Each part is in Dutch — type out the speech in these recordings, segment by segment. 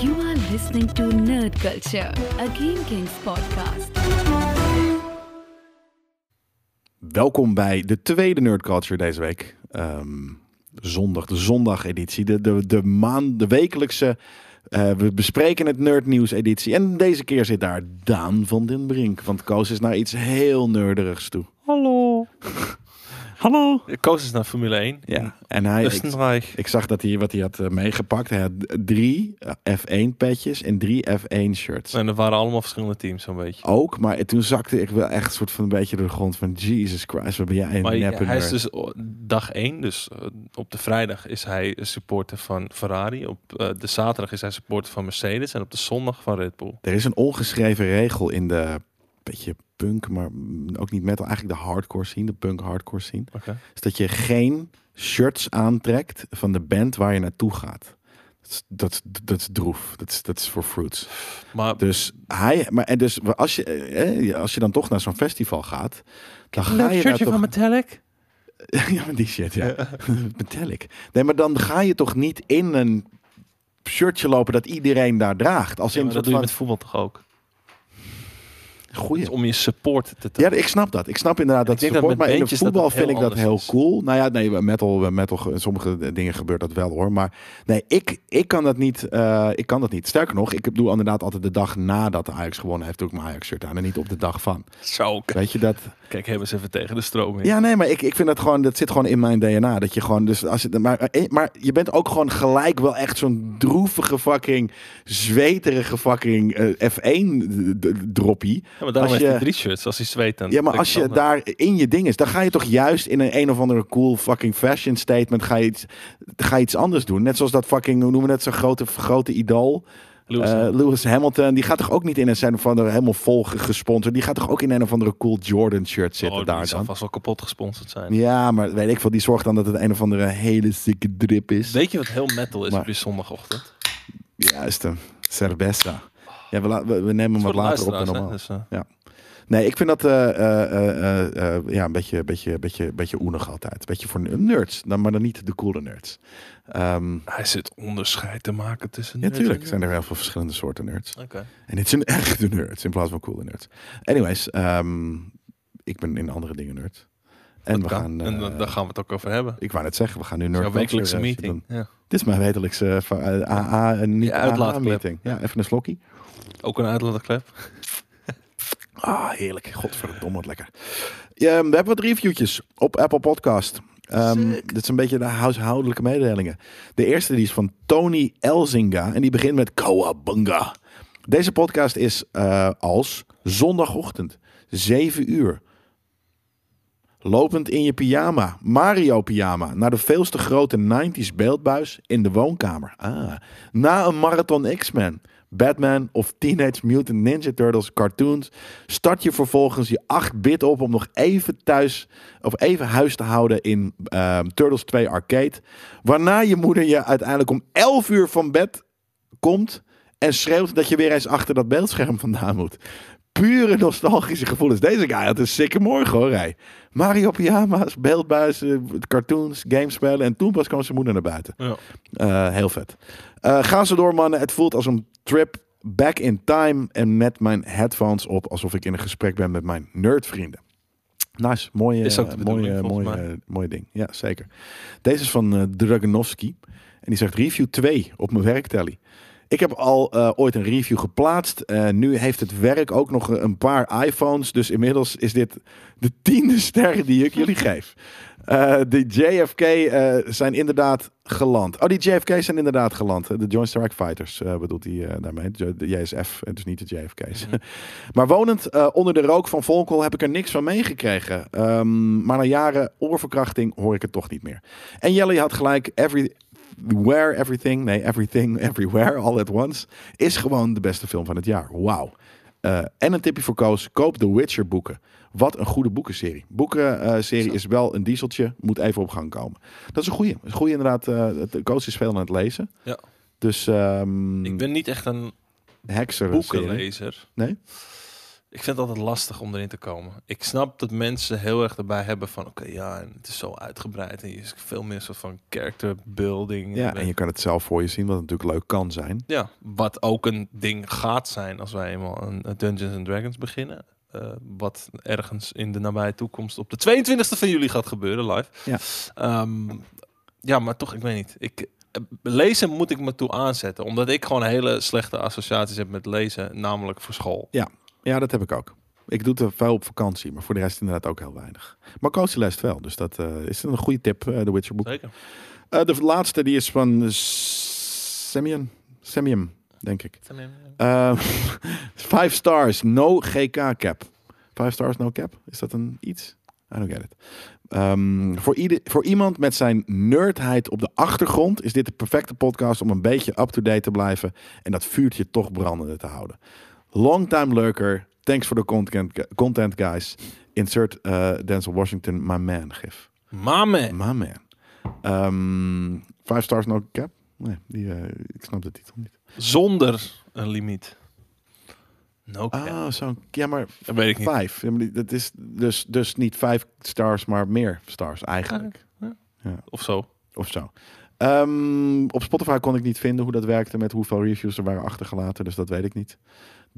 You are listening to Nerd Culture, a Game Kings podcast. Welkom bij de tweede Nerd Culture deze week. Ehm, zondag, de zondageditie, de, de, de, maand, de wekelijkse. eh, we bespreken het nerdnieuws editie. En deze keer zit daar Daan van den Brink. Want Koos is naar iets heel nerderigs toe. Hallo. Hallo. Koos is naar Formule 1. Ja, en hij, ik, ik zag dat hij wat hij had eh, meegepakt. Hij had drie F1 petjes en drie F1 shirts. En er waren allemaal verschillende teams zo'n beetje. Ook, maar toen zakte ik wel echt soort van een beetje door de grond van Jesus Christ, wat ben jij een Maar hij is dus o- dag 1, dus eh, op de vrijdag is hij supporter van Ferrari. Op eh, de zaterdag is hij supporter van Mercedes. En op de zondag van Red Bull. Er is een ongeschreven regel in de beetje punk, maar mm, ook niet metal, eigenlijk de hardcore scene, de punk hardcore scene. Is dat je geen shirts aantrekt van de band waar je naartoe gaat. Dat is, dat, is- dat is droef. Dat is, dat is voor fruits. Maar Dus hij, maar en dus als je, eh, als je dan toch naar zo'n festival gaat, dan ga je daar toch. Metallic. ja, maar die shit, ja. Metallic. Nee, maar dan ga je toch niet in een shirtje lopen dat iedereen daar draagt. Als Ja, in een dat doe je van met voetbal toch ook? Goeie. Om je support te. Ja, ik snap dat. Ik snap inderdaad dat Ik denk dat support. maar in de dat voetbal vind ik dat heel is. cool. Nou ja, nee, metal, metal, sommige dingen gebeurt dat wel hoor. Maar nee, ik, ik kan dat niet. eh, ik kan dat niet. Sterker nog, ik doe inderdaad altijd de dag nadat de Ajax gewonnen heeft, doe ik mijn Ajax shirt aan en niet op de dag van. Zo. Weet je dat? Kijk, hebben ze even tegen de stroom in. Ja, nee, maar ik, ik vind dat gewoon, dat zit gewoon in mijn DNA. Dat je gewoon, dus als je, maar, eh, maar je bent ook gewoon gelijk wel echt zo'n droevige fucking, zweterige fucking eh, F1-droppie. Ja, maar daarom Als heeft hij je- drie shirts. Als hij zweet dan. Ja, maar als je daar in je ding is, dan ga je toch juist in een een of andere cool fucking fashion statement ga je iets, ga je iets anders doen. Net zoals dat fucking, hoe noemen we het, zo'n grote, grote idool. Lewis Eh, Hamilton. Lewis Hamilton, die gaat toch ook niet in een zijn of andere helemaal vol ge- gesponsord. Die gaat toch ook in een of andere cool Jordan shirt zitten Oh, daar die zal vast wel kapot gesponsord zijn. Ja, maar weet ik veel, die zorgt dan dat het een of andere hele sikke drip is. Weet je wat heel metal is Maar- op je zondagochtend? Juist, hem. cerveza. Ja, we, la- we, we nemen hem wat later op dan normaal. Dus, eh, Nee, ik vind dat eh, eh, eh, ja, een beetje, beetje, beetje, beetje oenig altijd. Een beetje voor nerds, dan, maar dan niet de coole nerds. Ehm hij zit onderscheid te maken tussen. ja, nerds natuurlijk en- zijn er heel veel verschillende soorten nerds. Oké. En dit zijn echte nerds in plaats van coole nerds. Anyways, ehm, ik ben in andere dingen nerd. En Dat we kan. gaan... en eh, dan- daar gaan we het ook over hebben. ik wou net zeggen, we gaan nu Jouw nerd wekelijkse culture, eh, meeting. Ja. Dit is mijn wekelijkse van, AA en niet Ja. Ja, even een slokkie. Ook een uitlaatklep. Ah, heerlijk. Godverdomme, wat lekker. Ja, we hebben wat reviewtjes op Apple Podcast. Ehm, dit is een beetje de huishoudelijke mededelingen. De eerste die is van Tony Elzinga en die begint met Kawabunga. Deze podcast is eh, als zondagochtend, 7 uur. Lopend in je pyjama, Mario pyjama, naar de veel te grote 90s beeldbuis in de woonkamer. Ah. Na een marathon X-Men, Batman of Teenage Mutant Ninja Turtles cartoons, start je vervolgens je 8-bit op om nog even thuis of even huis te houden in ehm, Turtles 2 Arcade. Waarna je moeder je uiteindelijk om 11 uur van bed komt en schreeuwt dat je weer eens achter dat beeldscherm vandaan moet. Pure nostalgische gevoelens. Deze guy had een sikke morgen hoor. Hij. Mario pyjama's, beeldbuizen, cartoons, gamespellen. En toen pas kwam zijn moeder naar buiten. Ja. Eh, heel vet. Eh ga zo door mannen. Het voelt als een trip back in time. En met mijn headphones op. Alsof ik in een gesprek ben met mijn nerdvrienden. Nice. Mooie, Is ook mooie, mooie, mooie ding. Ja, zeker. Deze is van Draganovski. En die zegt review 2 op mijn werktelly. Ik heb al eh, ooit een review geplaatst. Nu heeft het werk ook nog een paar iPhones. Dus inmiddels is dit de tiende ster die ik jullie geef. Eh, de JFK eh, zijn inderdaad geland. Oh, die JFK zijn inderdaad geland. De Joint Strike Fighters bedoelt hij daarmee. De JSF, en dus niet de JFK's. maar wonend onder de rook van Volkel heb ik er niks van meegekregen. Ehm, maar na jaren oorverkrachting hoor ik het toch niet meer. En Jelly had gelijk. Every, Where Everything, nee, Everything, Everywhere, All at Once, is gewoon de beste film van het jaar. Wauw. Eh, en een tipje voor Koos, koop The Witcher boeken. Wat een goede boekenserie. Boekenserie is wel een dieseltje, moet even op gang komen. Dat is een goede. Een goede inderdaad. het- Koos is veel aan het lezen. Ja. Dus ehm Ik ben niet echt een Hexer boekenlezer. Nee? Ik vind het altijd lastig om erin te komen. Ik snap dat mensen heel erg erbij hebben van... Oké, ja, en het is zo uitgebreid. En je is veel meer soort van character building. Ja, en en je kan het zelf voor je zien, wat natuurlijk leuk kan zijn. Ja, wat ook een ding gaat zijn als wij eenmaal een een Dungeons and Dragons beginnen. Eh, wat ergens in de nabije toekomst op de 22e van juli gaat gebeuren, live. Ja. Ehm, ja, maar toch, ik weet niet. Ik, eh, lezen moet ik me toe aanzetten. Omdat ik gewoon hele slechte associaties heb met lezen. Namelijk voor school. Ja, dat heb ik ook. Ik doe het er veel op vakantie, maar voor de rest inderdaad ook heel weinig. Maar Cozy leest wel, dus dat eh, is een goede tip, eh, de Witcher boek. Zeker. Eh, de laatste die is van Semium, Semium, denk ik. Five stars, no GK cap. Five stars, no cap. Is dat een iets? I don't get it. Ehm, voor, ieder, voor iemand met zijn nerdheid op de achtergrond is dit de perfecte podcast om een beetje up-to-date te blijven en dat vuurtje toch brandende te houden. Longtime lurker, thanks for the content, content guys. Insert eh, Denzel Washington, my man, gif. Mame. My man. Ehm, five stars, no cap? Nee, die, eh, ik snap de titel niet. Zonder een limiet. No cap. Ah, zo. Ja, maar Dat weet ik niet. vijf. Ja, Dat is dus, dus niet vijf stars, maar meer stars eigenlijk. Of zo. Of zo. Ehm, op Spotify kon ik niet vinden hoe dat werkte met hoeveel reviews er waren achtergelaten. Dus dat weet ik niet.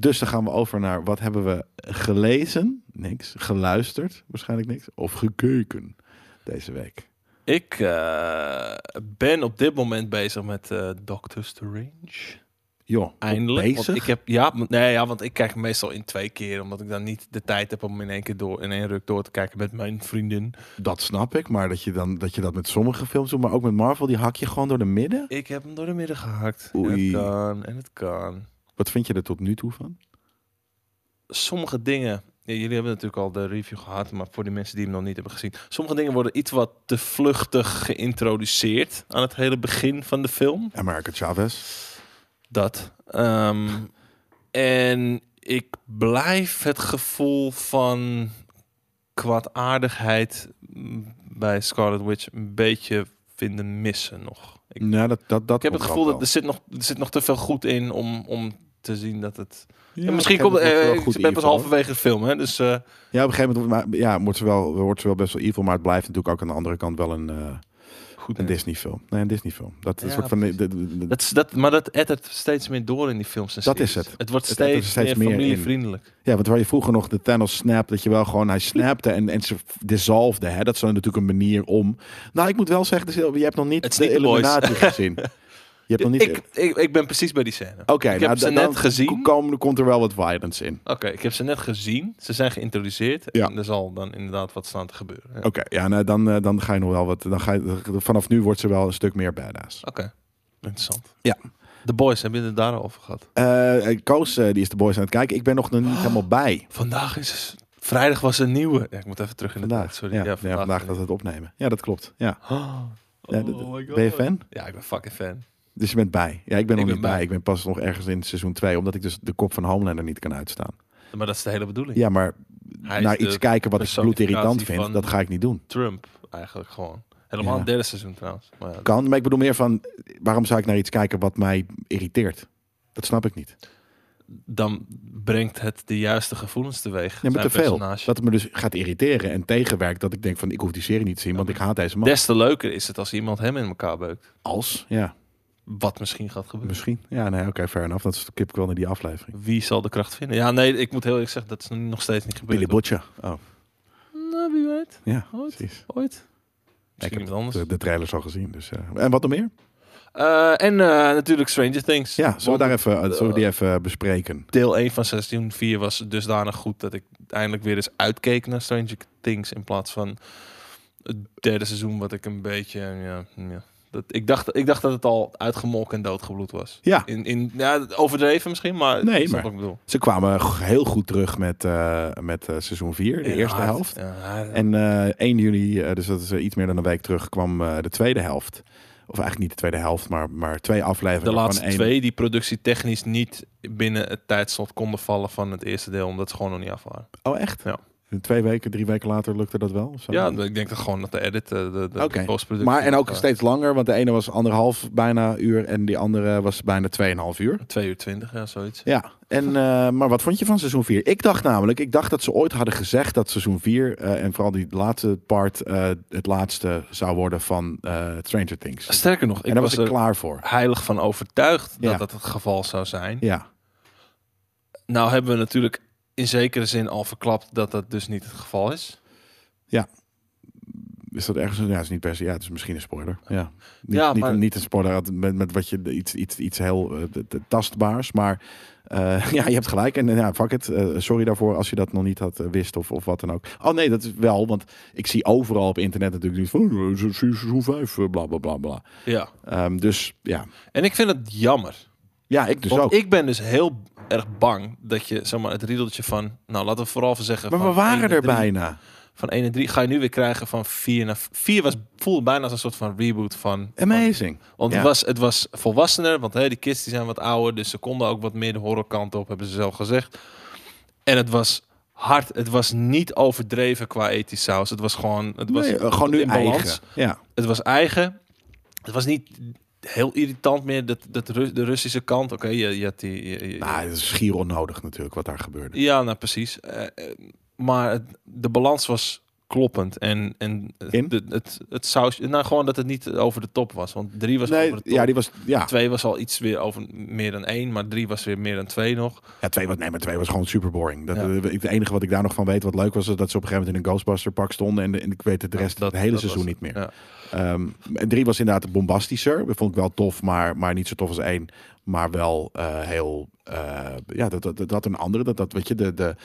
Dus dan gaan we over naar wat hebben we gelezen? Niks. Geluisterd? Waarschijnlijk niks. Of gekeken deze week. Ik eh, ben op dit moment bezig met eh Doctor Strange. Joh, Eindelijk. bezig? Want ik heb, ja, nee, ja, want ik kijk meestal in twee keer. Omdat ik dan niet de tijd heb om in één keer door, in één ruk door te kijken met mijn vriendin. Dat snap ik. Maar dat je, dan, dat je dat met sommige films doet. Maar ook met Marvel, die hak je gewoon door de midden. Ik heb hem door de midden gehakt. En Oei. het kan, en het kan. Wat vind je er tot nu toe van? Sommige dingen, ja, jullie hebben natuurlijk al de review gehad, maar voor die mensen die hem nog niet hebben gezien. Sommige dingen worden iets wat te vluchtig geïntroduceerd aan het hele begin van de film. America Chavez. Dat. Ehm, en ik blijf het gevoel van kwaadaardigheid bij Scarlet Witch een beetje vinden missen nog. Ik, Nou, dat, dat, dat ik heb het gevoel dat er zit, nog, er zit nog te veel goed in om, om te zien dat het... En misschien komt eh, ik ben pas halverwege de film, hè, dus... eh. Ja, op een gegeven moment maar, ja, wordt, ze wel, wordt ze wel best wel evil, maar het blijft natuurlijk ook aan de andere kant wel een, eh, goed een. Disney-film. Nee, een Disney-film. Dat is Ja, soort van. de- Dat, dat, maar dat ettert steeds meer door in die films en Dat is het. Het wordt Het steeds, steeds meer in. familievriendelijk. ja, want waar je vroeger nog de Thanos snap, dat je wel gewoon hij snapte en, en ze dissolvede. Hè? Dat is natuurlijk een manier om. Nou, ik moet wel zeggen, dus, je hebt nog niet Het de. Illuminati gezien. Je hebt nog niet. Ik, ik, ik ben precies bij die scène. Oké, ik nou, heb ze net gezien. Komen, komt er wel wat violence in. Oké, ik heb ze net gezien. Ze zijn geïntroduceerd. Ja. En er zal dan inderdaad wat staan te gebeuren. Ja. Oké, ja, nou, dan, eh, dan ga je nog wel wat. Dan ga je, vanaf nu wordt ze wel een stuk meer badass. Oké, interessant. Ja. De boys, hebben jullie het daarover gehad? Eh Koos, eh, die is de boys aan het kijken. Ik ben nog niet helemaal bij. Vandaag is... Vrijdag was een nieuwe. Ja, ik moet even terug in de Vandaag. tijd. Sorry. Ja, Ja, ja, vandaag, dat we het opnemen. Ja, dat klopt. Ja. Oh, Ja, d- my God. Ben je fan? Ja, ik ben fucking fan. Dus je bent bij. Ja, ik ben Ik nog ben niet bij. bij. Ik ben pas nog ergens in seizoen 2, omdat ik dus de kop van Homelander niet kan uitstaan. Maar dat is de hele bedoeling. Ja, maar Hij naar iets kijken wat ik bloedirritant vind, dat ga ik niet doen. Trump eigenlijk gewoon. Helemaal Ja. het derde seizoen trouwens. Maar ja, Kan, maar ik bedoel meer van, waarom zou ik naar iets kijken wat mij irriteert? Dat snap ik niet. dan brengt het de juiste gevoelens teweeg. Ja, maar te veel. personage. Dat het me dus gaat irriteren en tegenwerkt dat ik denk van, ik hoef die serie niet te zien, want ik haat deze man. Des te leuker is het als iemand hem in elkaar beukt. Als? Ja, Wat misschien gaat gebeuren. misschien. Ja, nee, oké, fair enough. Dat is de kip wel naar die aflevering. Wie zal de kracht vinden? Ja, nee, ik moet heel eerlijk zeggen, dat is nog steeds niet gebeurd. Billy Butcher. Oh, Nou, wie weet. ja, Ooit. precies. Ooit. Ik heb anders. de, de trailers al gezien. Dus, eh. En wat nog meer? Eh, en eh, natuurlijk Stranger Things. Ja, zullen we, daar even, zullen we die even bespreken? Deel 1 van seizoen 4 was dusdanig goed dat ik eindelijk weer eens uitkeek naar Stranger Things in plaats van het derde seizoen wat ik een beetje ja, ja, dat, ik, dacht, ik dacht dat het al uitgemolken en doodgebloed was. Ja, In, in, ja, overdreven misschien, maar Nee, maar- wat ik bedoel. ze kwamen heel goed terug met, eh, met eh, seizoen 4, de Ja, eerste helft. Ja, En eh 1 juli, eh, dus dat is iets meer dan een week terug, kwam de tweede helft. Of eigenlijk niet de tweede helft, maar, maar twee afleveringen. de laatste één- twee die productietechnisch niet binnen het tijdslot konden vallen van het eerste deel, omdat ze gewoon nog niet af waren. Oh, echt? Ja. Twee weken, drie weken later lukte dat wel? Of zo? Ja, ik denk dat gewoon dat de edit, eh, de, de Oké. postproductie... Maar en ook steeds langer, want de ene was anderhalf bijna uur en die andere was bijna 2,5 uur. 2 uur 20, ja, zoiets. Ja, en, eh, maar wat vond je van seizoen 4? Ik dacht namelijk, ik dacht dat ze ooit hadden gezegd dat seizoen 4 eh, en vooral die laatste part het laatste zou worden van Stranger Things. Sterker nog, ik en daar was was ik er klaar voor. heilig van overtuigd Ja. dat dat het geval zou zijn. Ja, Nou hebben we natuurlijk in zekere zin al verklapt dat dat dus niet het geval is. is dat ergens? Ja, het is niet per se. Ja, het is misschien een spoiler. Ja, niet, Ja, niet, maar- niet een spoiler met, met wat je iets, iets, iets heel t- tastbaars, maar eh, ja, je hebt gelijk. En ja, fuck it. Eh, sorry daarvoor als je dat nog niet had wist of, of wat dan ook. Oh nee, dat is wel, want ik zie overal op internet natuurlijk niet van se- se- seizoen 5, eh, bla bla bla bla. Ja. Ehm, dus ja, En ik vind het jammer. ja, ik dus Want ook. ik ben dus heel erg bang dat je, zeg maar, het riedeltje van... Nou, laten we vooral van zeggen... maar van we waren 1 er en 3 bijna. Van 1 en 3 ga je nu weer krijgen van 4 naar... 4 was, voelde bijna als een soort van reboot van... van Amazing. Want Ja. het, was, het was volwassener, want hè, die kids die zijn wat ouder, dus ze konden ook wat meer de horrorkant op, hebben ze zelf gezegd. En het was hard, het was niet overdreven qua ethisch saus. Het was gewoon, het was Nee, eh, gewoon nu in balans. eigen. Ja. Het was eigen. Het was niet heel irritant meer, dat, dat Ru- de Russische kant. Oké, je, je had die... je- je- Nou, het is schier onnodig natuurlijk wat daar gebeurde. ja, nou precies. Eh, eh, maar het, de balans was kloppend. En, en de, het, het saus, nou gewoon dat het niet over de top was. Want drie was Nee, over de top. ja, die was ja. Twee was al iets weer over meer dan één, maar drie was weer meer dan twee nog. Ja, twee was, nee, maar twee was gewoon super boring. Dat, Ja. eh, Het enige wat ik daar nog van weet, wat leuk was, is dat ze op een gegeven moment in een Ghostbuster pak stonden. En, ik weet het de rest Dat- het hele dat seizoen was niet het. meer. Ja. Ehm, en drie was inderdaad bombastischer. Dat vond ik wel tof, maar, maar niet zo tof als één. Maar wel eh, heel, eh, ja, dat, dat, dat had een andere. Dat, dat weet je, de, de,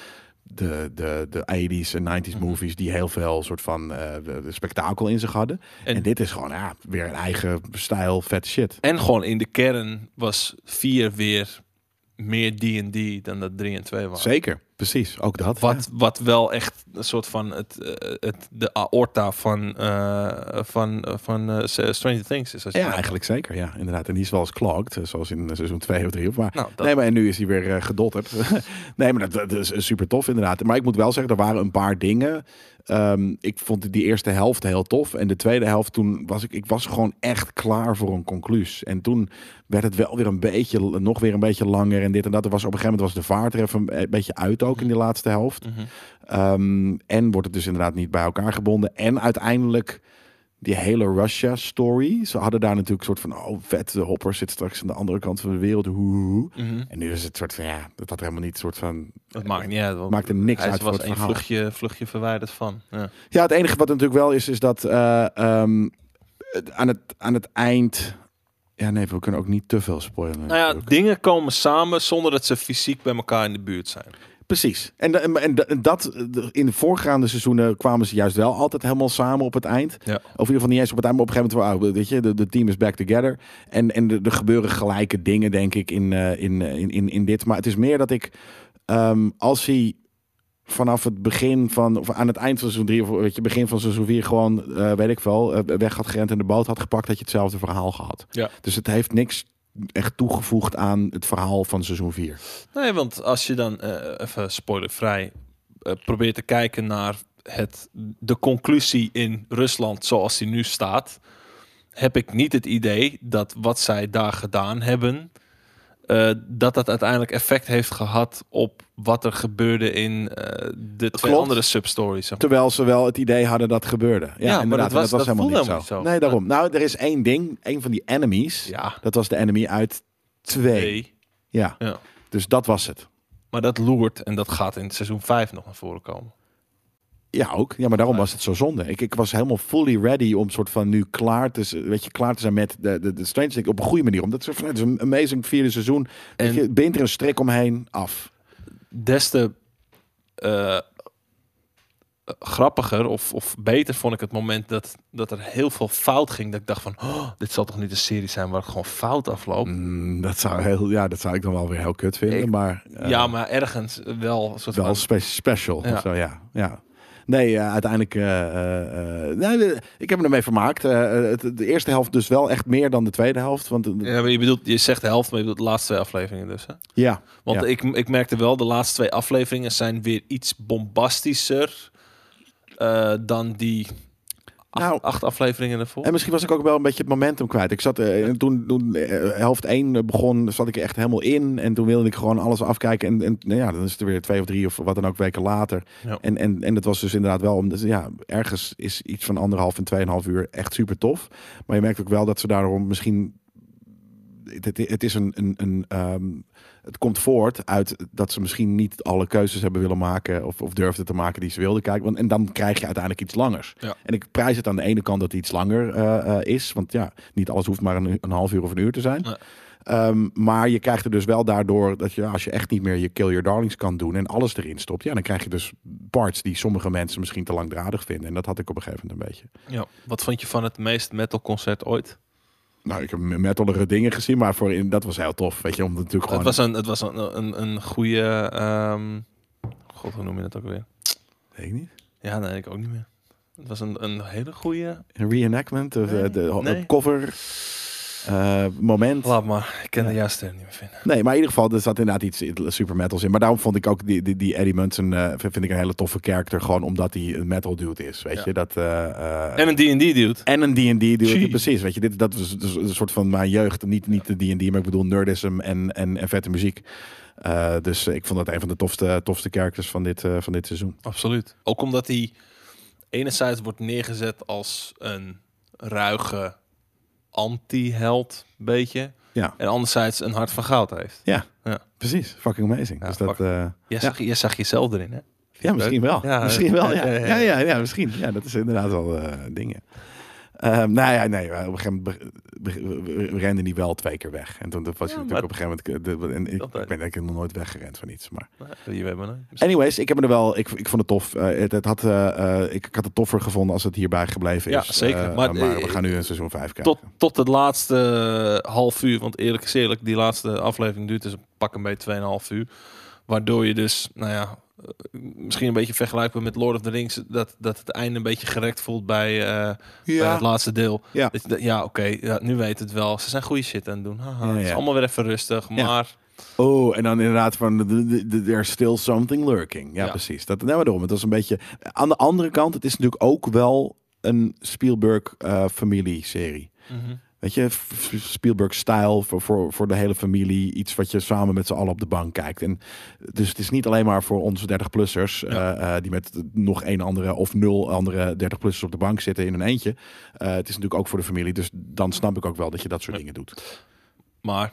de, de, de 80s en 90s Mhm. movies die heel veel soort van eh, de, de spektakel in zich hadden. En, En, dit is gewoon ja, weer een eigen stijl, vet shit. en gewoon in de kern was vier weer meer D&D dan dat drie en twee was. Zeker, precies. Ook dat. Wat, wat wel echt een soort van het, eh, het, de aorta van, eh, van, eh, van Stranger Things is. Als Ja, eigenlijk zeker. Ja, inderdaad. En die is wel eens clogged, zoals in seizoen 2 of 3. Maar Nou, dat, Nee, maar en nu is hij weer uh, gedotterd. nee, maar dat, dat is super tof inderdaad. Maar ik moet wel zeggen, er waren een paar dingen. Ehm, ik vond die eerste helft heel tof. En de tweede helft, toen was ik, ik was gewoon echt klaar voor een concluus. En toen werd het wel weer een beetje, nog weer een beetje langer en dit en dat. Er was op een gegeven moment was de vaart er even een beetje uit ook in die laatste helft. Mhm. Ehm, en wordt het dus inderdaad niet bij elkaar gebonden. En uiteindelijk die hele Russia-story. Ze hadden daar natuurlijk een soort van, oh vet, de hopper zit straks aan de andere kant van de wereld. Hoe. Mhm. En nu is het soort van, ja, dat had helemaal niet een soort van... Dat maakt niet uit. Maakt er niks hij uit was voor het een vluchtje, vluchtje verwijderd van. Ja. Ja, het enige wat natuurlijk wel is, is dat eh, ehm, het- aan, het, aan het eind... Ja, nee, we kunnen ook niet te veel spoilen. Nou ja, natuurlijk. dingen komen samen zonder dat ze fysiek bij elkaar in de buurt zijn. Precies. En, en, da- en dat, in de voorgaande seizoenen kwamen ze juist wel altijd helemaal samen op het eind. Ja. Of in ieder geval niet eens op het eind, maar op een gegeven moment, ah, weet je, de, de team is back together. En, en er gebeuren gelijke dingen, denk ik, in, eh, in, eh, in, in, in dit. Maar het is meer dat ik, ehm, als hij vanaf het begin van, of aan het eind van seizoen 3, of weet je, begin van seizoen 4, gewoon, eh, weet ik wel, weg had gerend en de boot had gepakt, had je hetzelfde verhaal gehad. Ja. Dus het heeft niks echt toegevoegd aan het verhaal van seizoen 4. Nee, want als je dan, eh, even spoilervrij, eh, probeert te kijken naar het, de conclusie in Rusland zoals die nu staat, heb ik niet het idee dat wat zij daar gedaan hebben, eh, dat dat uiteindelijk effect heeft gehad op wat er gebeurde in eh, de twee Klopt. andere substories. zeg maar. Terwijl ze wel het idee hadden dat gebeurde. Ja, maar inderdaad. dat was- dat helemaal voelde niet helemaal zo. niet zo. Nee, daarom. Nou, er is één ding. Een van die enemies. Ja, Dat was de enemy uit twee. twee. Ja. Ja. Dus dat was het. Maar dat loert en dat gaat in seizoen 5 nog naar voren komen. Ja, ook. Ja, maar daarom was het zo zonde. Ik, ik was helemaal fully ready om soort van nu klaar te, weet je, klaar te zijn met de, de, de Stranger Things op een goede manier. Omdat het, het is een amazing vierde seizoen. En je bindt er een strik omheen af. des te eh, grappiger of, of beter vond ik het moment dat, dat er heel veel fout ging. Dat ik dacht van, oh, dit zal toch niet een serie zijn waar het gewoon fout afloopt. Mm, dat, zou heel, ja, dat zou ik dan wel weer heel kut vinden. Ik- maar, eh, ja, maar ergens wel een soort wel van... spe- special. Ja. Of zo, ja. ja. Nee, eh, uiteindelijk. eh, eh, nee, ik heb me ermee vermaakt. Het- de eerste helft dus wel echt meer dan de tweede helft. Want Ja, maar je bedoelt, je zegt de helft, maar je bedoelt de laatste twee afleveringen dus. Hè? ja, Want Ja. ik, ik merkte wel, de laatste twee afleveringen zijn weer iets bombastischer dan die acht, Nou, acht afleveringen ervoor. En misschien was ik ook wel een beetje het momentum kwijt. Ik zat eh, en toen, toen eh, helft 1 begon, zat ik er echt helemaal in. En toen wilde ik gewoon alles afkijken. En, en nou ja, dan is het er weer twee of drie of wat dan ook weken later. Ja. En, en, en dat was dus inderdaad wel, om, dus ja, ergens is iets van anderhalf en tweeënhalf uur echt super tof. Maar je merkt ook wel dat ze daarom misschien. Het, het, het is een, een, een ehm, het komt voort uit dat ze misschien niet alle keuzes hebben willen maken of, of durfden te maken die ze wilden kijken. Want, en dan krijg je uiteindelijk iets langers. Ja. En ik prijs het aan de ene kant dat het iets langer eh, eh, is. Want ja, niet alles hoeft maar een, een half uur of een uur te zijn. Ehm, maar je krijgt er dus wel daardoor dat je, als je echt niet meer je kill your darlings kan doen en alles erin stopt, ja, dan krijg je dus parts die sommige mensen misschien te langdradig vinden. En dat had ik op een gegeven moment een beetje. Ja. Wat vond je van het meest metal concert ooit? Nou, ik heb metalere dingen gezien, maar voor in, dat was heel tof. Weet je, om natuurlijk gewoon. Het was een, het was een, een, een goede... ehm, God, hoe noem je dat ook weer? Weet ik niet. Ja, nee, ik ook niet meer. Het was een, een hele goede... Een reenactment, of, Nee, eh, de nee. cover, eh, moment. Laat maar, ik kan de juiste niet meer vinden. Nee, maar in ieder geval, er zat inderdaad iets super metals in. Maar daarom vond ik ook die, die, die Eddie Munson, eh, vind ik een hele toffe character. Gewoon omdat hij een metal dude is, weet Ja. je. Dat, eh, eh, En een D&D dude. en een D&D dude, Jeez. precies. Weet je, dit, dat was dus een soort van mijn jeugd. Niet, niet de D&D, maar ik bedoel nerdism en, en, en vette muziek. Eh, dus ik vond dat een van de tofste, tofste characters van dit, eh, van dit seizoen. Absoluut. Ook omdat hij enerzijds wordt neergezet als een ruige anti-held, beetje. Ja. En anderzijds een hart van goud heeft. Precies, fucking amazing. Ja, dus dat, eh, Jij Ja. zag, jij zag jezelf erin, hè? Ja, misschien wel. Ja, misschien wel, ja, ja. ja, ja. Ja, ja, ja, misschien. Ja, dat is inderdaad wel eh dingen. Ehm nou ja, nee, op een gegeven moment renden die wel twee keer weg. En toen was hij Ja, natuurlijk maar- op een gegeven moment... de- en ik, ik ben denk ik nog nooit weggerend van iets, maar... Je weet maar nooit. Anyways, ik heb me er wel... Ik, ik vond het tof. Eh, het, het had, eh, eh, ik, ik had het toffer gevonden als het hierbij gebleven Ja, is. zeker. Eh, Maar, maar, eh, we gaan nu een seizoen 5 kijken. Tot, tot het laatste half uur, want eerlijk is eerlijk, die laatste aflevering duurt dus een pak een beetje 2,5 uur. Waardoor je dus, nou ja, eh, misschien een beetje vergelijkbaar met Lord of the Rings, dat, dat het einde een beetje gerekt voelt bij, eh, bij het laatste deel. Ja. Dat ja, oké, ja, nu weet het wel. Ze zijn goede shit aan het doen. Haha, Het is allemaal weer even rustig, maar Oh, en dan inderdaad van, there's still something lurking. Ja, precies. Dat, nou, daarom. Het was een beetje... Aan de andere kant, het is natuurlijk ook wel een Spielberg-familie-serie. mhm. Weet je, Spielberg-stijl voor, voor, voor de hele familie. Iets wat je samen met z'n allen op de bank kijkt. En dus het is niet alleen maar voor onze 30-plussers... Ja. eh, eh, die met nog één andere of nul andere 30-plussers op de bank zitten in een eentje. Eh, het is natuurlijk ook voor de familie. Dus dan snap ik ook wel dat je dat soort Ja. dingen doet. maar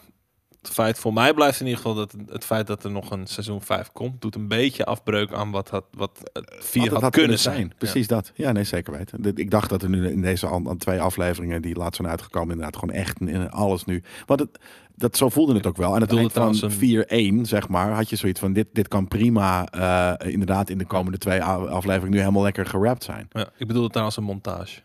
het feit voor mij blijft in ieder geval dat het feit dat er nog een seizoen 5 komt, doet een beetje afbreuk aan wat, had, wat het 4 Wat had, kunnen zijn. Precies dat. Ja, nee, zeker weten. Ik dacht dat er nu in deze aan twee afleveringen die laatst zijn uitgekomen, inderdaad gewoon echt in alles nu. Want het, dat, zo voelde het ook wel. En het bedoelde eind van trouwens 4-1, zeg maar, had je zoiets van dit, dit kan prima eh, inderdaad in de komende twee afleveringen nu helemaal lekker gerapt zijn. Ja, ik bedoel het trouwens een montage.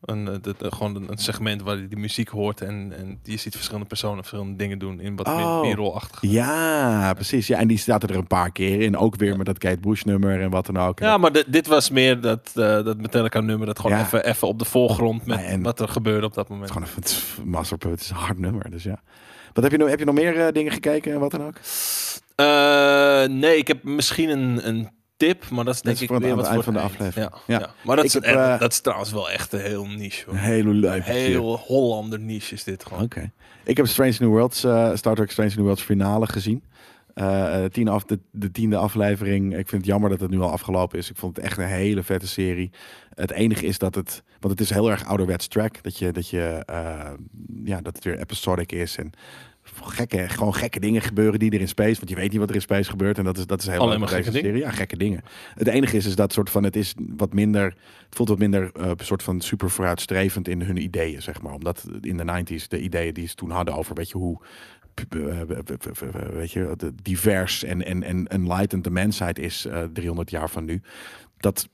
Een, eh, eh, gewoon een, segment waar je die muziek hoort en, en je ziet verschillende personen verschillende dingen doen in wat Oh. meer. Ja, precies. Ja, en die staat er een paar keer in. Ook weer met dat Kate Bush nummer en wat dan ook. Ja, maar dit- dit was meer dat, eh dat Metallica nummer dat gewoon Ja. even, even op de voorgrond met Ja, wat er gebeurde op dat moment. Het is gewoon een het is masterpunt. Het is een hard nummer, dus ja. Wat heb je nog? Heb je nog meer dingen gekeken en wat dan ook? Nee, ik heb misschien een, een tip, maar dat is denk is ik weer wat eind voor van de aflevering. Ja, Ja. ja. maar dat is, heb, eh, dat is trouwens wel echt een heel niche. Hoor. Een hele leuke. Heel Hollander niche is dit gewoon. Oké. Ik heb Strange New Worlds, eh, Star Trek Strange New Worlds finale gezien. Eh, tien af, de, de tiende aflevering. Ik vind het jammer dat het nu al afgelopen is. Ik vond het echt een hele vette serie. Het enige is dat het, want het is heel erg ouderwets track. Dat je, dat je, ja, dat het weer episodic is en gekke, gewoon gekke dingen gebeuren die er in space. Want je weet niet wat er in space gebeurt en dat is, dat is heel Alleen maar deze gekke serie. Ja, gekke dingen. Het enige is, is dat soort van, het is wat minder, het voelt wat minder, eh, soort van super vooruitstrevend in hun ideeën, zeg maar. Omdat in de 90s de ideeën die ze toen hadden over, weet je, hoe eh, weet je, divers en, en, en enlightened de mensheid is eh 300 jaar van nu. Dat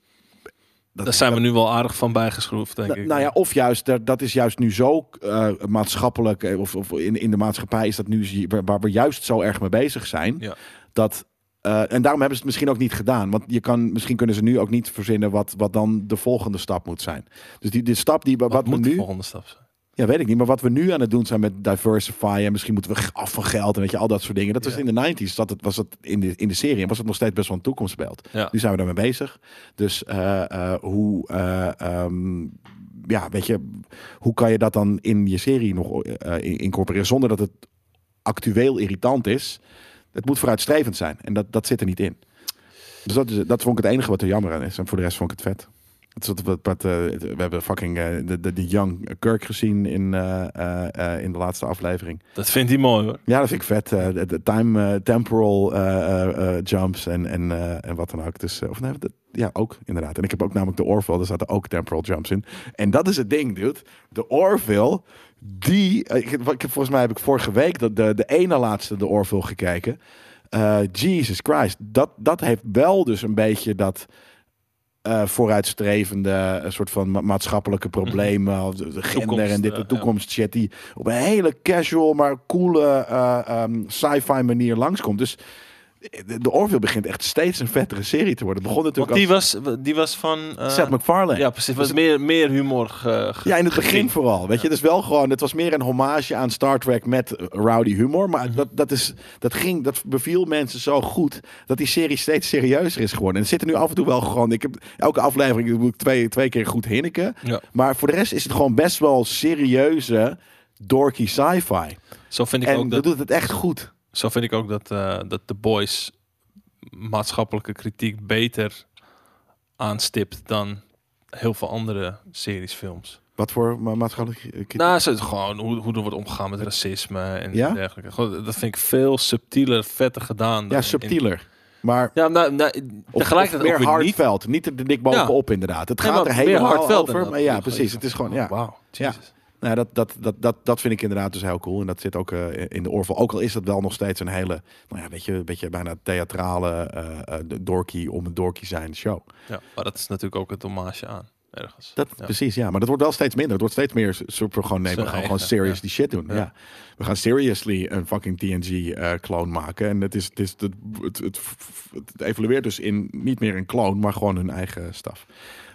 Daar zijn we nu wel aardig van bijgeschroefd, denk nou, ik. nou ja, of juist, dat, is juist nu zo eh, maatschappelijk, eh, of, of in, in de maatschappij is dat nu waar, we juist zo erg mee bezig zijn, Ja. dat eh, en daarom hebben ze het misschien ook niet gedaan. Want je kan, misschien kunnen ze nu ook niet verzinnen wat, wat dan de volgende stap moet zijn. Dus die, die stap die wat, Wat, moet de nu. volgende stap zijn? Ja, weet ik niet. Maar wat we nu aan het doen zijn met diversify. En misschien moeten we af van geld. En weet je, al dat soort dingen. Dat was Ja. in de 90s. Dat het, was het in, de, in de serie. En was het nog steeds best wel een toekomstbeeld. Ja. Nu zijn we daarmee bezig. Dus eh, eh, hoe. eh, ehm, ja, weet je. Hoe kan je dat dan in je serie nog in- incorporeren. Zonder dat het actueel irritant is. Het moet vooruitstrevend zijn. En dat, dat zit er niet in. Dus dat, is, dat vond ik het enige wat er jammer aan is. En voor de rest vond ik het vet. Wat, wat, eh, we hebben fucking eh, de, de, de Young Kirk gezien in, eh, in de laatste aflevering. Dat vindt hij mooi hoor. Ja, dat vind ik vet. de, de time, temporal jumps en, en, en wat dan ook. Dus, of nee, dat, ja, ook inderdaad. En ik heb ook namelijk de Orville, daar zaten ook temporal jumps in. En dat is het ding, dude. De Orville, die... ik, ik volgens mij heb ik vorige week de, de, de ene laatste de Orville gekeken. Jesus Christ. Dat, dat heeft wel dus een beetje dat... eh, vooruitstrevende een soort van ma- maatschappelijke problemen, de, de gender Toekomst, en dit, eh, de toekomst shit die op een hele casual maar coole eh, ehm, sci-fi manier langskomt. Dus de, de Orville begint echt steeds een vettere serie te worden. Het begon Want natuurlijk die als was, die was van... eh, Seth MacFarlane. Ja, precies. was meer, meer humor ge, ge- Ja, in het begin vooral. Weet je, het is wel gewoon. Het was meer een hommage aan Star Trek met rowdy humor. Maar dat, dat, is, dat, ging, dat beviel mensen zo goed. dat die serie steeds serieuzer is geworden. En er zitten nu af en toe wel gewoon. Ik heb elke aflevering moet ik twee, twee keer goed hinniken. Ja. Maar voor de rest is het gewoon best wel serieuze, dorky sci-fi. Zo vind ik En ook dat dat, doet het echt goed. Zo vind ik ook dat, eh, dat The Boys maatschappelijke kritiek beter aanstipt dan heel veel andere series, films. Wat voor ma- maatschappelijke kritiek? Nou, zo, gewoon hoe, hoe er wordt omgegaan met racisme en Ja? dergelijke. Gewoon, dat vind ik veel subtieler, vetter gedaan. dan ja, in- subtieler. Maar ja, nou, nou, tegelijkertijd of ook meer weer niet. hardveld. Niet er dik bovenop inderdaad. Het gaat er meer helemaal hardveld over. Maar ja, precies. Het is gewoon... Ja. Wauw, Ja. Nou, dat, dat, dat, dat, dat vind ik inderdaad dus heel cool. En dat zit ook eh, in de oorval. Ook al is dat wel nog steeds een hele, nou ja, weet je, een beetje bijna theatrale, eh, dorky om een dorky zijn show. Ja, maar dat is natuurlijk ook het hommage aan, ergens. Dat, ja. Precies, ja. Maar dat wordt wel steeds minder. Het wordt steeds meer super gewoon, nee, we gaan gewoon serious ja. die shit doen. Ja. Ja. We gaan seriously een fucking TNG-clone maken. En het, is, het, is, het, het, het, het evolueert dus in niet meer een clone, maar gewoon hun eigen staf.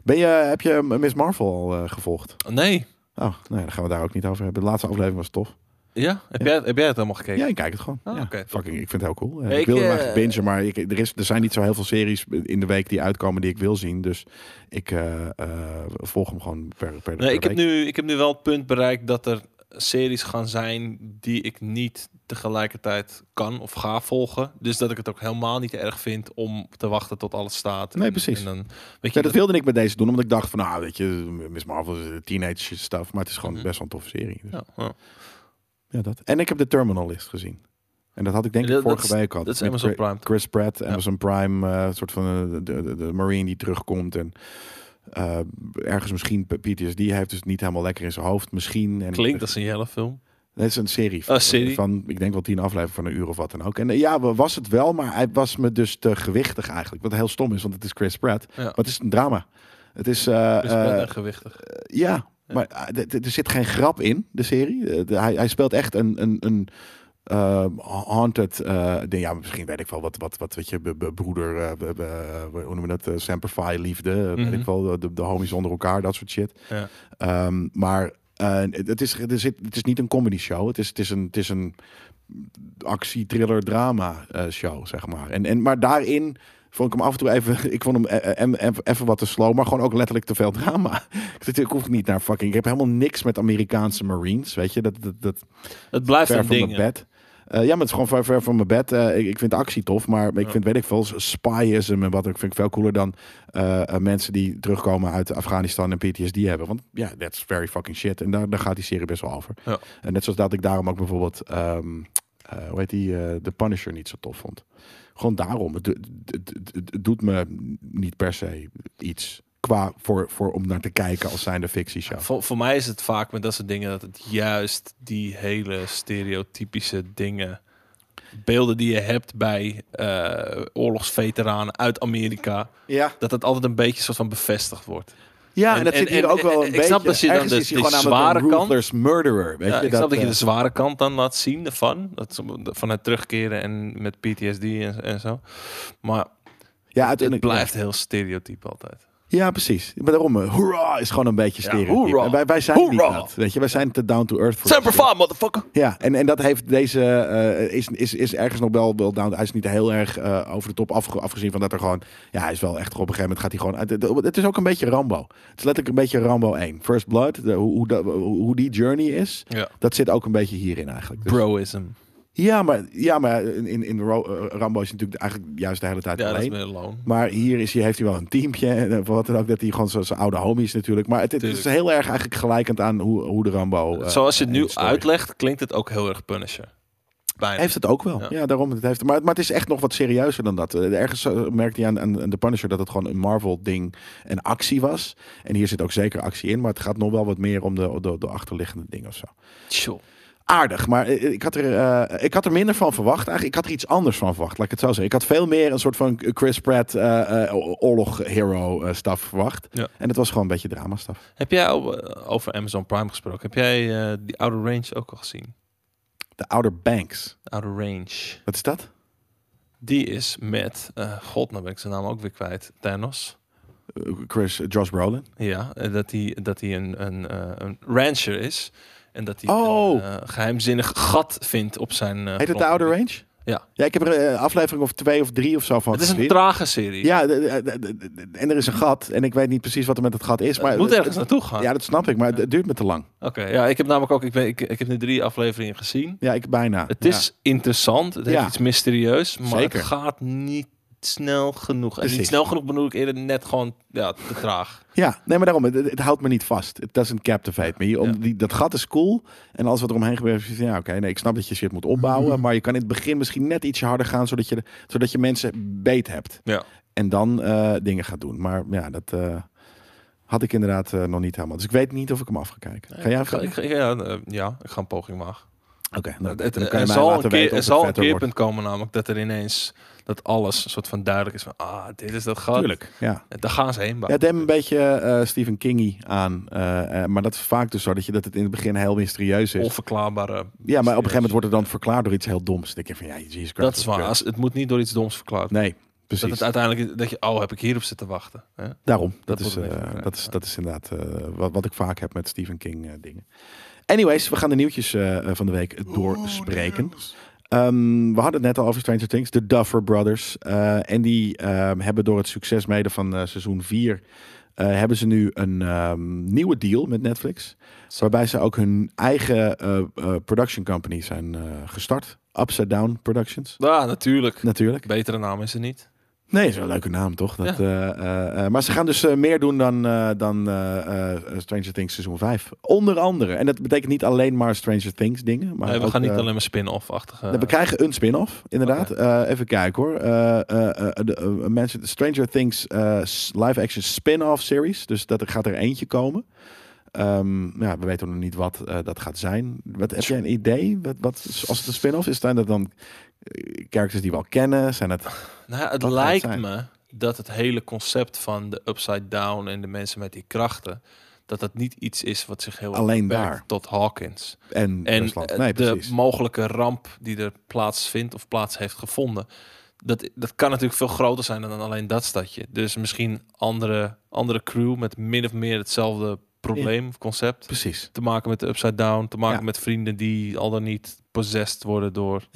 Ben je, heb je Miss Marvel al gevolgd? Nee. Oh, nou ja, dan gaan we daar ook niet over hebben. De laatste aflevering was tof. Ja? Heb. Jij, heb jij het helemaal gekeken? Ja, ik kijk het gewoon. Oh, ja. Fucking, ik vind het heel cool. Eh, Ja, ik ik, wil hem eh, bingen, maar ik, er, is, er zijn niet zo heel veel series in de week die uitkomen die ik wil zien. Dus ik eh, eh, volg hem gewoon per, per, per Nee, ik heb, nu, ik heb nu wel het punt bereikt dat er series gaan zijn die ik niet tegelijkertijd kan of ga volgen. Dus dat ik het ook helemaal niet erg vind om te wachten tot alles staat. Nee, En- precies. En dan, weet je, Ja, dat dat- wilde ik met deze doen, omdat ik dacht van, nou, weet je, Miss Marvel is teenage stuff, maar het is gewoon Mhm. best wel een toffe serie. Dus, ja, ja. ja, dat. En ik heb de Terminal List gezien. En dat had ik denk ik vorige week al. dat is Amazon Chris- Prime. Chris Pratt, Ja. Amazon Prime, eh, een soort van eh, de, de, de Marine die terugkomt en eh, ergens misschien PTSD heeft dus niet helemaal lekker in zijn hoofd. Misschien. En Klinkt als een hele film. Het is een serie. Een serie? Van, ik denk wel tien afleveringen van een uur of wat dan ook. En eh, ja, was het wel, maar hij was me dus te gewichtig eigenlijk. Wat heel stom is, want het is Chris Pratt. Ja. Maar het is een drama. Het is... ben eh, en gewichtig. ja, maar er zit geen grap in, de serie. De- hij, hij speelt echt een... een, een eh, haunted, eh, ding. ja, misschien weet ik wel wat, wat, wat weet je, be- be- broeder, eh, be- hoe noemen we dat, uh, Semper Fi, liefde, eh, weet Mhm. ik wel, de, de homies onder elkaar, dat soort shit. Ja. Ehm, maar eh, het, is, er zit, het is niet een comedy show. Het is, het is een, het is een actie, thriller, drama eh, show, zeg maar. En, en, maar daarin vond ik hem af en toe even... Ik vond hem eh, eh, em- em- even wat te slow, maar gewoon ook letterlijk te veel drama. ik, hoef niet naar fucking... Ik heb helemaal niks met Amerikaanse Marines, weet je. Dat, dat, dat Het blijft ver een van ding. bed. Eh, ja, maar het is gewoon ver, ver van mijn bed. Eh, ik, ik vind de actie tof, maar ik Ja. vind, weet ik veel, spyism en wat ik vind ik veel cooler dan eh, mensen die terugkomen uit Afghanistan en PTSD hebben. Want ja, that's very fucking shit. En daar, daar gaat die serie best wel over. Ja. En net zoals dat ik daarom ook bijvoorbeeld, ehm eh, hoe heet die, The Punisher niet zo tof vond. Gewoon daarom. Het, het- het doet me niet per se iets qua voor, voor om naar te kijken als zijnde fictieshow. Voor, voor mij is het vaak met dat soort dingen dat het juist die hele stereotypische dingen, beelden die je hebt bij eh, oorlogsveteranen uit Amerika, Ja. dat het altijd een beetje soort van bevestigd wordt. Ja, en, En- dat en- zit hier en- ook wel en- een ik beetje. snap dat je dan de- zware kant- murderer. Weet Ja, je, ik snap dat je eh, de zware kant dan laat zien ervan. Dat, ze- van het terugkeren en met PTSD en, en zo. Maar ja, het uiteindelijk blijft heel stereotyp altijd. Ja, precies. Maar daarom, eh, hoera is gewoon een beetje Ja, stereotyp. hoera. En wij, wij zijn niet dat. Weet je, wij zijn te down to earth. voor Semper. Fi, motherfucker! Ja, en, en dat heeft deze, eh, is, is, is ergens nog wel, wel down. Hij is niet heel erg eh, over de top afge- afgezien van dat er gewoon, ja, hij is wel echt op een gegeven moment gaat hij gewoon, uit- het, het is ook een beetje Rambo. Het is letterlijk een beetje Rambo 1. First Blood, de, hoe, hoe, hoe die journey is, Ja. dat zit ook een beetje hierin eigenlijk. Dus- Broism. Ja, maar, ja, maar in, in, eh, Rambo is natuurlijk eigenlijk juist de hele tijd Ja, dat is alleen. meer loon. Maar hier is, heeft hij wel een teampje. En eh, wat dan ook, dat hij gewoon zo- zijn oude homies natuurlijk. Maar het, het is heel erg eigenlijk gelijkend aan hoe, hoe de Rambo... eh, Zoals je het nu uitlegt, klinkt het ook heel erg Punisher. Bijna. Heeft het ook wel. Ja. Ja, daarom. Het heeft, maar, maar het is echt nog wat serieuzer dan dat. Ergens merkte hij aan, aan, aan The Punisher dat het gewoon een Marvel-ding en actie was. En hier zit ook zeker actie in. Maar het gaat nog wel wat meer om de, de, de achterliggende dingen of zo. Tjoh. Aardig, maar ik had, er, eh, ik had er minder van verwacht. Eigenlijk, ik had er iets anders van verwacht, laat ik het zo zeggen. Ik had veel meer een soort van Chris Pratt eh, eh, oorlog-hero eh, staf verwacht. Ja. En het was gewoon een beetje drama-staf. Heb jij over Amazon Prime gesproken? Heb jij die Outer Range ook al gezien? De Outer Banks. Outer Range. Wat is dat? Die is met, god, nou ben ik zijn naam ook weer kwijt, Thanos. Chris, Josh Brolin. Ja, dat hij dat hij een, een, een rancher is. En dat hij Oh. een eh, geheimzinnig gat vindt op zijn... eh, Heet het de. Outer Range? Ja. Ja, ik heb er een aflevering of twee of drie of zo van Het is een trage serie. Ja, en er is een gat. En ik weet niet precies wat er met het gat is. Maar het moet ergens naartoe gaan. Ja, dat snap ik. Maar het- duurt me te lang. Oké, ja, ik heb namelijk ook, ik, ben, ik, ik heb nu drie afleveringen gezien. Ja, ik bijna. Het is interessant, het heeft Ja. iets mysterieus, maar het gaat niet snel genoeg. En niet snel genoeg bedoel ik eerder net gewoon ja, te traag. Ja, nee, maar daarom. Het, het houdt me niet vast. It doesn't captivate me. Om, Ja. die, dat gat is cool. En alles wat er omheen gebeurt, is ja, oké, nee, ik snap dat je shit moet opbouwen. Maar je kan in het begin misschien net ietsje harder gaan, zodat je, zodat je mensen beet hebt. Ja. En dan eh, dingen gaat doen. Maar ja, dat eh, had ik inderdaad eh, nog niet helemaal. Dus ik weet niet of ik hem af ga kijken. Ga jij ik, ga- even? ik, ga- ja, ja, ik ga een poging wagen. Oké, nou, dan er kan je mij zal een, keer, er zal een keerpunt komen namelijk dat er ineens dat alles een soort van duidelijk is van ah, dit is dat gat. Tuurlijk, ja. En daar gaan ze heen Ja, het een beetje eh, Stephen Kingy aan. eh, eh, maar dat is vaak dus zo dat, je, dat het in het begin heel mysterieus is. Onverklaarbare. ja, maar op een gegeven moment wordt het dan verklaard door iets heel doms. Dan denk je van, ja, Jesus Christ. Dat is waar. Als, het moet niet door iets doms verklaard worden. Nee, precies. Dat het uiteindelijk dat je oh heb ik hierop zitten wachten. Hè? Daarom. Dat, Dat is, dat, is, dat is inderdaad wat, wat ik vaak heb met Stephen King dingen. Anyways, we gaan de nieuwtjes van de week doorspreken. Ehm, we hadden het net al over Stranger Things, de Duffer Brothers. Eh, en die ehm, hebben door het succes mede van eh, seizoen 4... eh, hebben ze nu een ehm, nieuwe deal met Netflix. Waarbij ze ook hun eigen production company zijn gestart. Upside Down Productions, Ja, natuurlijk. natuurlijk. Betere naam is er niet. Nee, is wel een leuke naam, toch? Dat, eh, eh, eh, maar ze gaan dus meer doen dan, dan Stranger Things seizoen 5. Onder andere. En dat betekent niet alleen maar Stranger Things dingen. Maar Nee, we ook, gaan niet alleen maar spin-off-achtige... we krijgen een spin-off, inderdaad. Even kijken hoor. De, mensen, de Stranger Things live-action spin-off series. Dus dat er gaat er eentje komen. Ehm, ja, we weten nog niet wat dat gaat zijn. Wat, heb jij een idee? Wat, wat, als het een spin-off is, zijn dat dan characters die we al kennen? Zijn het... Nou, ja, het lijkt me dat het hele concept van de Upside Down en de mensen met die krachten... dat dat niet iets is wat zich heel Alleen daar. tot Hawkins. En, En eh, Nee, de precies. mogelijke ramp die er plaatsvindt of plaats heeft gevonden... Dat, dat kan natuurlijk veel groter zijn dan alleen dat stadje. Dus misschien andere, andere crew met min of meer hetzelfde probleem of concept. Precies. Te maken met de Upside Down, te maken Ja. met vrienden die al dan niet possessed worden door...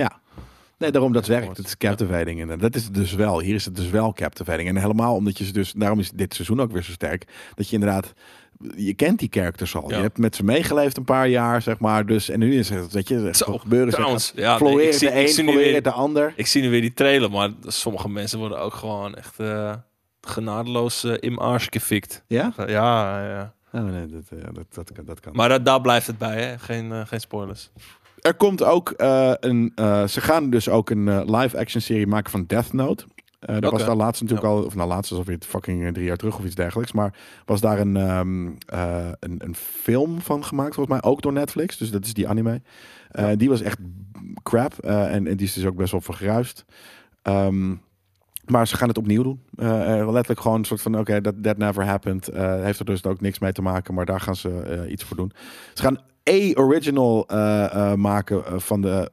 Nee, daarom dat werkt. Het is captivating. En dat is het dus wel. Hier is het dus wel captivating. En helemaal omdat je ze dus... Daarom is dit seizoen ook weer zo sterk. Dat je inderdaad... Je kent die characters al. Ja. Je hebt met ze meegeleefd een paar jaar, zeg maar. Dus, en nu is het, weet je, Zo, zo, gebeuren ze. Trouwens, ja, nee, ik zie, de ik een, zie nu floreert weer, de ander. ik zie nu weer die trailer, maar sommige mensen worden ook gewoon echt eh, genadeloos eh, in aars gefikt. Ja? Ja, ja. Oh, nee, dat, eh, dat, dat, kan, dat kan. Maar dat, daar blijft het bij, hè? Geen, geen spoilers. Er komt ook eh, een... eh, ze gaan dus ook een eh, live-action serie maken van Death Note. Eh daar was daar laatst natuurlijk al... Of nou, laatst is alweer fucking drie jaar terug of iets dergelijks. Maar was daar een, ehm, eh, een, een film van gemaakt, volgens mij. Ook door Netflix. Dus dat is die anime. Die was echt crap. en, en die is dus ook best wel vergruist. Ehm, Maar ze gaan het opnieuw doen. Letterlijk gewoon een soort van, oké, dat that never happened. Heeft er dus ook niks mee te maken, maar daar gaan ze iets voor doen. Ze gaan a original eh, eh, maken eh, van de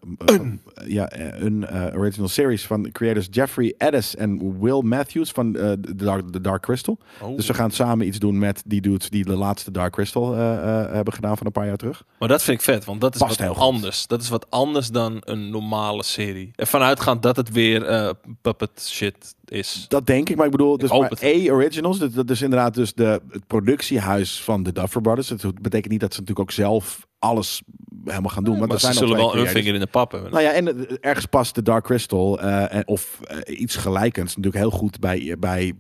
ja een original series van de creators Jeffrey Addis en Will Matthews van de Dark, de Dark Crystal. Oh. Dus ze gaan samen iets doen met die dudes die de laatste Dark Crystal hebben gedaan van een paar jaar terug. Maar dat vind ik vet, want dat is Past wat goed. anders. Dat is wat anders dan een normale serie. En vanuitgaand dat het weer puppet shit is. Dat denk ik, maar ik bedoel, dus maar het. A Originals, dat, dat is inderdaad dus de, het productiehuis van de Duffer Brothers. Het betekent niet dat ze natuurlijk ook zelf alles helemaal gaan doen. want maar ze zijn al zullen wel een vinger in de pap hebben. Nou ja, en eh, ergens past de Dark Crystal eh, of eh, iets gelijkends natuurlijk heel goed bij, bij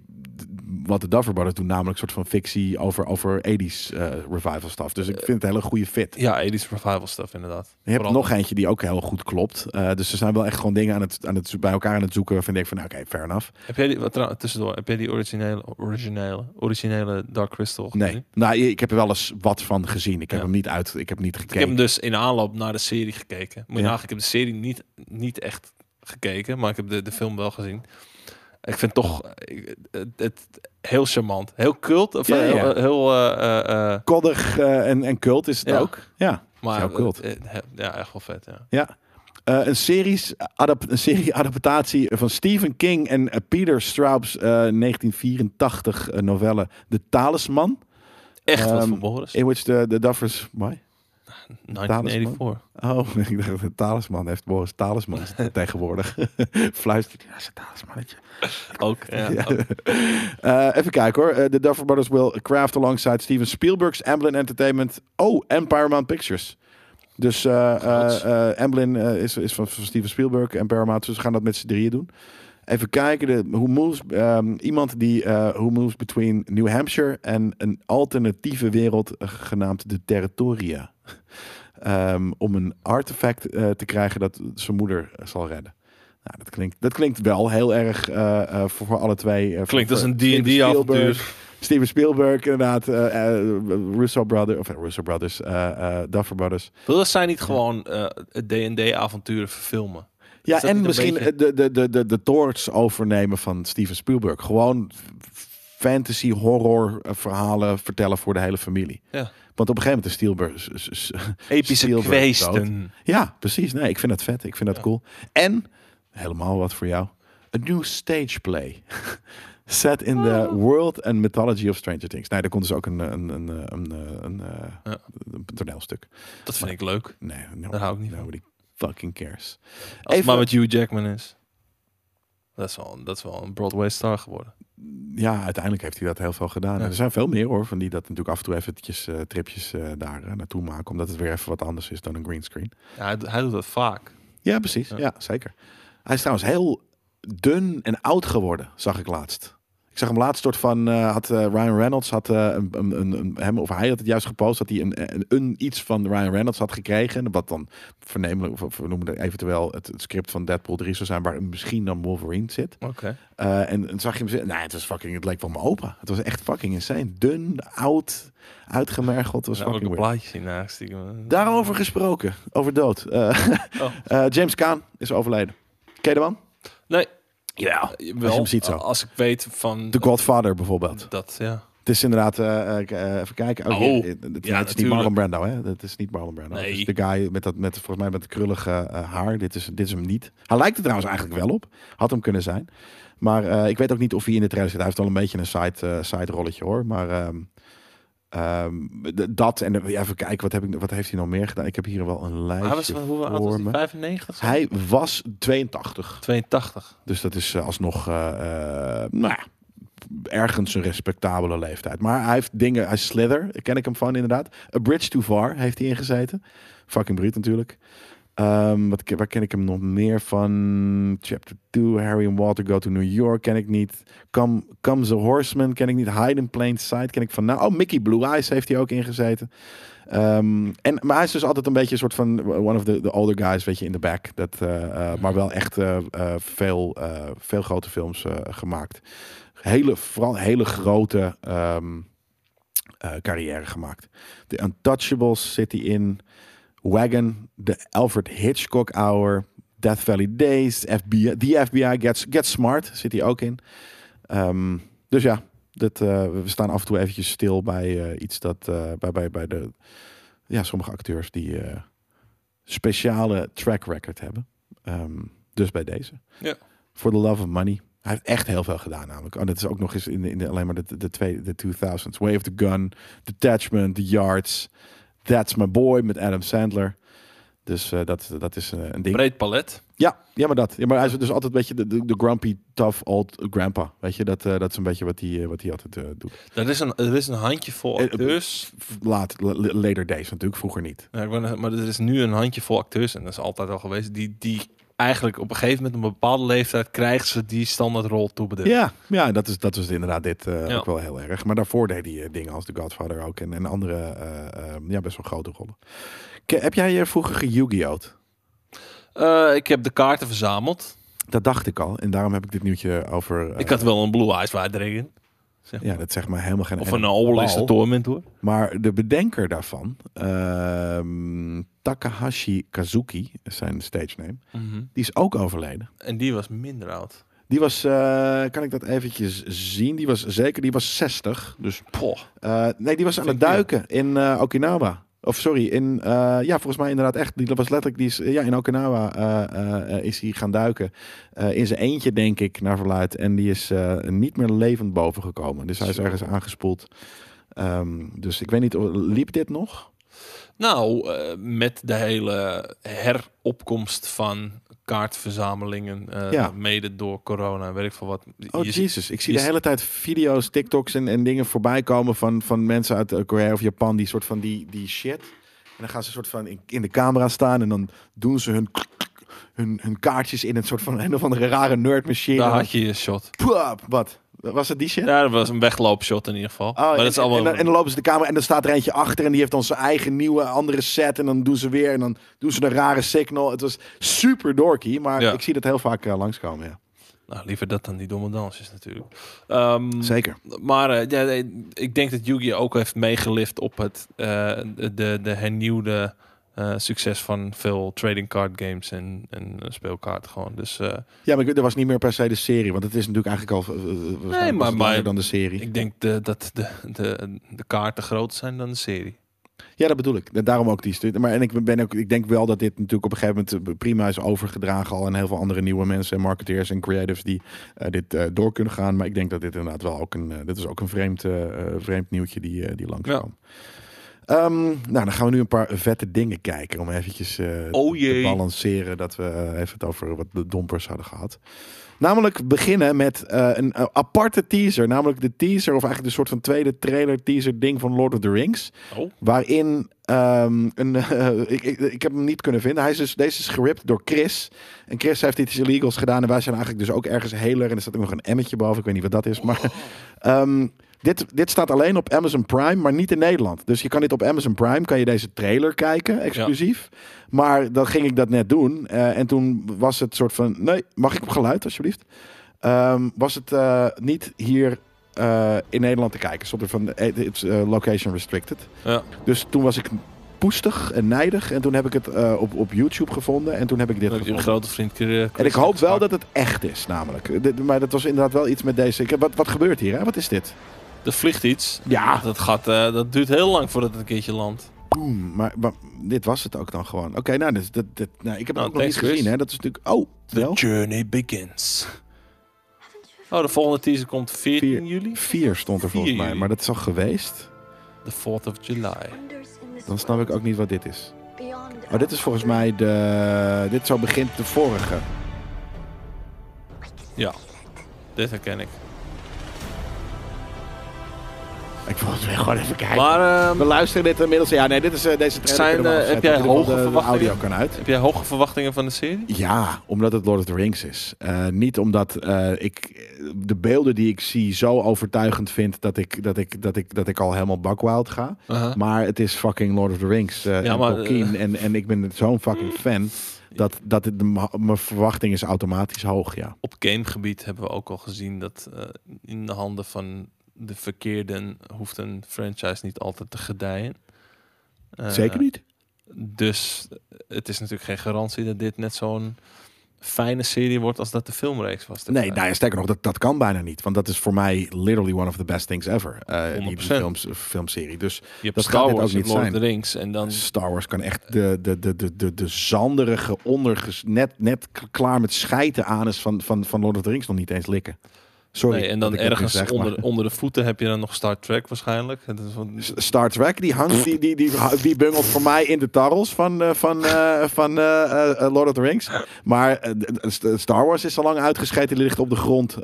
wat de Duffer Brothers doen, namelijk een soort van fictie over, over 80s eh, revival stuff. Dus ik vind het een hele goede fit. Ja, 80s revival stuff inderdaad. Je hebt nog eentje die ook heel goed klopt. Eh, dus ze zijn wel echt gewoon dingen aan het, aan het, bij elkaar aan het zoeken. Vind ik van, nou, oké, fair enough. Heb jij die, wat tussendoor, heb jij die originele, originele, originele Dark Crystal gezien? Nee, nou, ik heb er wel eens wat van gezien. Ik heb Ja. hem niet uit, ik heb hem niet Ik heb gekeken. hem dus in aanloop naar de serie gekeken. Moet je Ja. nagaan, ik heb de serie niet, niet echt gekeken, maar ik heb de, de film wel gezien. Ik vind toch ik- het, het heel charmant. Heel cult. Of Ja, heel, ja. heel eh, eh, eh, Koddig eh, en, en cult is het Ja. ook. Ja, maar Heel cult. eh, eh, ja, echt wel vet. Ja. ja. Eh, een, series, een serie adaptatie van Stephen King en eh, Peter Straub's eh, 1984 eh, novelle De Talisman. Echt wat Ehm, voor Boris. In which the, the Duffers... Why? 1984. Oh, ik dacht de Talisman heeft Boris Talisman tegenwoordig. Fluistert. Ja, zijn talismannetje. Ook. Ja. Ja. ook. Eh, even kijken hoor. Eh, De Duffer Brothers will craft alongside Steven Spielberg's Amblin Entertainment. Oh, en Paramount Pictures. Dus eh, Amblin is, is van, van Steven Spielberg en Paramount. Dus we gaan dat met z'n drieën doen. Even kijken. De, who moves, ehm, iemand die who moves between New Hampshire en een alternatieve wereld eh, genaamd de Territoria. Ehm, om een artefact eh, te krijgen dat zijn moeder zal redden. Nou, dat klinkt, dat klinkt wel heel erg voor, voor alle twee. Klinkt als een voor Steven D&D avontuur. Spielberg, Steven Spielberg, inderdaad. Russo Brothers, of eh, Russo Brothers, Duffer Brothers. Wil zij niet gewoon het D&D avonturen verfilmen? Ja, en misschien beetje- de, de, de, de, de torch overnemen van Steven Spielberg. Gewoon fantasy, horror eh, verhalen vertellen voor de hele familie. Ja. Want op een gegeven moment is Spielberg... Epische Spielberg kweesten. Ja, precies. Nee, ik vind dat vet. Ik vind dat Ja. cool. En, helemaal wat voor jou, een nieuw stage play. Set in the Oh. world and mythology of Stranger Things. Nee, daar komt dus ook een, een, een, een, een, een, eh, Ja. een toneelstuk. Dat vind ik leuk. Nee, no, Daar hou ik niet van. Fucking cares. Als het Even- maar met Hugh Jackman is. Dat is wel, dat is wel een Broadway star geworden. Ja, uiteindelijk heeft hij dat heel veel gedaan. Ja. En er zijn veel meer hoor, van die dat natuurlijk af en toe eventjes eh, tripjes eh, daar eh, naartoe maken. Omdat het weer even wat anders is dan een greenscreen. Ja, hij, hij doet dat vaak. Ja, precies. Ja. Ja. zeker. Hij is trouwens heel dun en oud geworden, zag ik laatst. Ik zag hem laatst soort van, eh, had eh, Ryan Reynolds, had, eh, een, een, een, hem, of hij had het juist gepost, dat hij een, een, iets van Ryan Reynolds had gekregen. Wat dan vernemelijk, of we noemen het eventueel het, het script van Deadpool 3 zou zijn, waar misschien dan Wolverine zit. Oké. En, en zag je hem zeggen, nee, het was fucking, het leek wel me open. Het was echt fucking insane. Dun, oud, uitgemergeld. Was Nou, ook fucking een plaatje zien. Daarover gesproken, over dood. Oh. James Caan is overleden. Ken je de man? Nee. Ja. Wel, hem ziet zo. Als ik weet van... The Godfather bijvoorbeeld. Dat, ja. Het is inderdaad, eh, eh, eh, even kijken. Oh, eh, het, ja, het is niet. Marlon Brando, hè? Het is niet Marlon Brando. Nee. Het is de guy met dat, met volgens mij met het krullige eh, haar. Dit is, dit is hem niet. Hij lijkt er trouwens eigenlijk wel op. Had hem kunnen zijn. Maar eh, ik weet ook niet of hij in de trailer zit. Hij heeft wel een beetje een side, eh, side rolletje hoor. Maar ehm, d- dat en even kijken, wat, heb ik, wat heeft hij nog meer gedaan? Ik heb hier wel een lijstje Hij was, hoe oud was voor hij? me. 95? zo? Hij was 82. 82. Dus dat is eh, alsnog, eh, eh, nou ja, ergens een respectabele leeftijd. Maar hij heeft dingen, hij Slither, ken ik hem van inderdaad. A Bridge Too Far heeft hij ingezeten. Fucking bruut natuurlijk. Ehm, wat, waar ken ik hem nog meer van? Chapter 2, Harry and Walter Go to New York ken ik niet. Come, Comes a Horseman ken ik niet. Hide in Plain Sight ken ik van. Nou, oh, Mickey Blue Eyes heeft hij ook ingezeten. Ehm, en, maar hij is dus altijd een beetje een soort van one of the, the older guys, weet je, in de back. Dat, eh, eh, maar wel echt eh, veel, veel grote films gemaakt. Hele, vooral hele grote eh, carrière gemaakt. The Untouchables zit hij in. Wagon, de Alfred Hitchcock Hour, Death Valley Days, FBI, The FBI Gets, Gets Smart zit hij ook in. Ehm, dus ja, dat, eh, we staan af en toe eventjes stil bij eh, iets dat eh, bij, bij, bij de ja, sommige acteurs die speciale track record hebben. Ehm, dus bij deze. Ja. For the Love of Money. Hij heeft echt heel veel gedaan namelijk. Oh, dat is ook nog eens in de, in de alleen maar de, de, twee, de 2000s. Way of the Gun, Detachment, The Yards. That's My Boy met Adam Sandler. Dus eh, dat, dat is eh, een ding. Breed palet. Ja, ja, maar dat. Ja, maar hij is dus altijd een beetje de, de, de grumpy, tough old grandpa. Weet je, dat, eh, dat is een beetje wat hij, wat hij altijd doet. Er is een, er is een handjevol acteurs. Laat, later days natuurlijk, vroeger niet. Ja, maar er is nu een handjevol acteurs, en dat is altijd al geweest, die, die eigenlijk op een gegeven moment, een bepaalde leeftijd, krijgen ze die standaardrol toebedeeld. Ja, ja dat, is, dat is inderdaad dit eh, Ja. ook wel heel erg. Maar daarvoor deed hij eh, dingen als The Godfather ook. En, en andere, eh, ja, best wel grote rollen. Ke- heb jij je vroeger ge-Yu-Gi-Oh'd? Eh, ik heb de kaarten verzameld. Dat dacht ik al. En daarom heb ik dit nieuwtje over... ik had wel een Blue Eyes White Dragon. Zeg maar. Ja, dat zegt maar helemaal geen... Of een Obelisk bal. Torment hoor. Maar de bedenker daarvan, ehm, Takahashi Kazuki, is zijn stage name, die is ook overleden. En die was minder oud. Die was, eh, kan ik dat eventjes zien? Die was zeker, die was 60. Dus, Poh. eh, nee, die was aan het duiken in eh, Okinawa. Of sorry, in, eh, ja, volgens mij inderdaad echt. Die dat was letterlijk, die is, ja, in Okinawa eh, eh, is hij gaan duiken. In zijn eentje, denk ik, naar verluid. En die is niet meer levend boven gekomen. Dus hij is ergens aangespoeld. Ehm, dus ik weet niet, liep dit nog? Nou, met de hele heropkomst van kaartverzamelingen, eh, Ja. mede door corona en weet ik veel wat. Oh Je- Jesus, ik zie je- de hele tijd video's, TikToks en, en dingen voorbij komen van, van mensen uit eh, Korea of Japan die soort van die, die shit. En dan gaan ze soort van in, in de camera staan en dan doen ze hun, hun, hun kaartjes in een soort van een of andere rare nerdmachine. Daar had je je shot. Wat? Was het die shit? Ja, dat was een wegloopshot in ieder geval. Oh, maar en, dat is allemaal... en, dan, en dan lopen ze de camera en dan staat er eentje achter en die heeft dan zijn eigen nieuwe andere set en dan doen ze weer en dan doen ze een rare signal. Het was super dorky, maar Ja. ik zie dat heel vaak eh, langskomen. Ja. Nou, liever dat dan die domme dansjes natuurlijk. Ehm, Zeker. Maar eh, ja, ik denk dat Yu-Gi ook heeft meegelift op het eh, de, de hernieuwde eh, succes van veel trading card games en, en speelkaarten gewoon. Dus eh, Ja, maar er was niet meer per se de serie, want het is natuurlijk eigenlijk al maar- langer maar- dan de serie. ik denk de, dat de, de, de kaarten groter zijn dan de serie. Ja, dat bedoel ik. Daarom ook die studie. Maar en ik ben ook, ik denk wel dat dit natuurlijk op een gegeven moment prima is overgedragen al aan heel veel andere nieuwe mensen en marketeers en creatives die dit door kunnen gaan. Maar ik denk dat dit inderdaad wel ook een, dit is ook een vreemd, vreemd nieuwtje die, die langskwam. Ehm, nou, dan gaan we nu een paar vette dingen kijken om eventjes eh, Oh te balanceren dat we eh, even het over wat de dompers hadden gehad. Namelijk beginnen met eh, een aparte teaser. Namelijk de teaser, of eigenlijk de soort van tweede trailer teaser ding van Lord of the Rings. Oh. Waarin ehm, een. ik, ik, ik heb hem niet kunnen vinden. Hij is dus, deze is geript door Chris. En Chris heeft iets illegals gedaan. En wij zijn eigenlijk dus ook ergens heler. En er staat ook nog een emmetje boven. Ik weet niet wat dat is. Maar ehm, dit, dit staat alleen op Amazon Prime, maar niet in Nederland. Dus je kan dit op Amazon Prime. Kan je deze trailer kijken, exclusief. Maar dan ging ik dat net doen. eh, en toen was het soort van. Nee, mag ik op geluid alsjeblieft? Ehm, was het eh, niet hier eh, in Nederland te kijken. Stond er van. It's location restricted. Ja. Dus toen was ik poestig en nijdig. En toen heb ik het op, op YouTube gevonden. En toen heb ik dit Dat je een grote vriend En ik hoop wel dat het echt is, namelijk. Dit- Maar dat was inderdaad wel iets met deze. Ik wat, wat gebeurt hier? Hè? Wat is dit? Er vliegt iets. Ja. Dat, gaat, eh, dat duurt heel lang voordat het een keertje landt. Boom. Maar, maar dit was het ook dan gewoon. Oké, nou, dit, dit, dit- nou, ik heb het Nou, ook nog niet gezien. Hè? Dat is natuurlijk. Oh, The wel. journey begins. Oh, de volgende teaser komt 14 Vier. juli. Vier stond er volgens 4 mij. Maar dat is al geweest. The 4th of July. Dan snap ik ook niet wat dit is. Oh, dit is volgens mij de. Dit zo begint de vorige. Ja, dit herken ik. Ik wil het weer gewoon even kijken. Maar ehm, We luisteren dit inmiddels. Ja, nee, dit is eh, deze trailer Zijn, afzetten. heb jij hoge de- de, verwachtingen? audio kan uit. heb jij hoge verwachtingen van de serie? Ja, omdat het Lord of the Rings is. Eh, niet omdat ik de beelden die ik zie zo overtuigend vind dat ik, dat ik, dat ik, dat ik al helemaal buckwild ga. Maar het is fucking Lord of the Rings. Ja, en maar, Tolkien. en, en ik ben zo'n fucking fan. Dat, dat het, de- mijn verwachting is automatisch hoog, ja. Op gamegebied hebben we ook al gezien dat in de handen van de verkeerden hoeft een franchise niet altijd te gedijen. Eh, Zeker niet. Dus het is natuurlijk geen garantie dat dit net zo'n fijne serie wordt als dat de filmreeks was. Nee, nou ja, sterker nog, dat, dat kan bijna niet. Want dat is voor mij literally one of the best things ever. eh die, die 100%. films, filmserie. Dus je dat Star gaat Wars, ook niet Lord zijn. of the Rings en dan Star Wars kan echt de, de, de, de, de, de zanderige, onderges, net, net klaar met schijten aan is van, van, van Lord of the Rings nog niet eens likken. Sorry. nee, en dan ergens zeg, onder, maar- onder de voeten heb je dan nog Star Trek waarschijnlijk. Het is van, Star Trek, die hangt, die, die, die, die bungelt voor mij in de tarrels van, eh, van, eh, van eh, Lord of the Rings. Maar Star Wars is al lang uitgescheten, die ligt op de grond.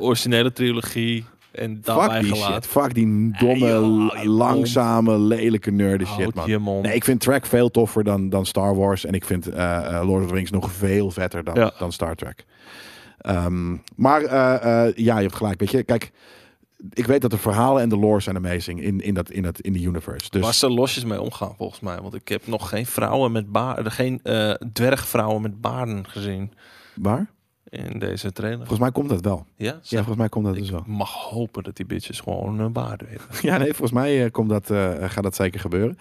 Originele trilogie en fuck die shit. Fuck die domme, joh, langzame, lelijke nerde shit, man. Nee, ik vind Trek veel toffer dan, dan Star Wars. En ik vind Lord of the Rings nog veel vetter dan, Ja. dan Star Trek. Ehm, maar eh, eh, ja, je hebt gelijk. Weet je, kijk, ik weet dat de verhalen en de lore zijn amazing in, in, dat, in, dat, in de universe. Dus Waar ze losjes mee omgaan volgens mij. Want ik heb nog geen vrouwen met baarden, geen eh, dwergvrouwen met baarden gezien waar? In deze trailer. Volgens mij komt dat wel. Ja, Ja, volgens mij komt dat dus ik wel. mag hopen dat die bitches gewoon een baarden hebben. Ja, nee, volgens mij eh, komt dat, eh, gaat dat zeker gebeuren.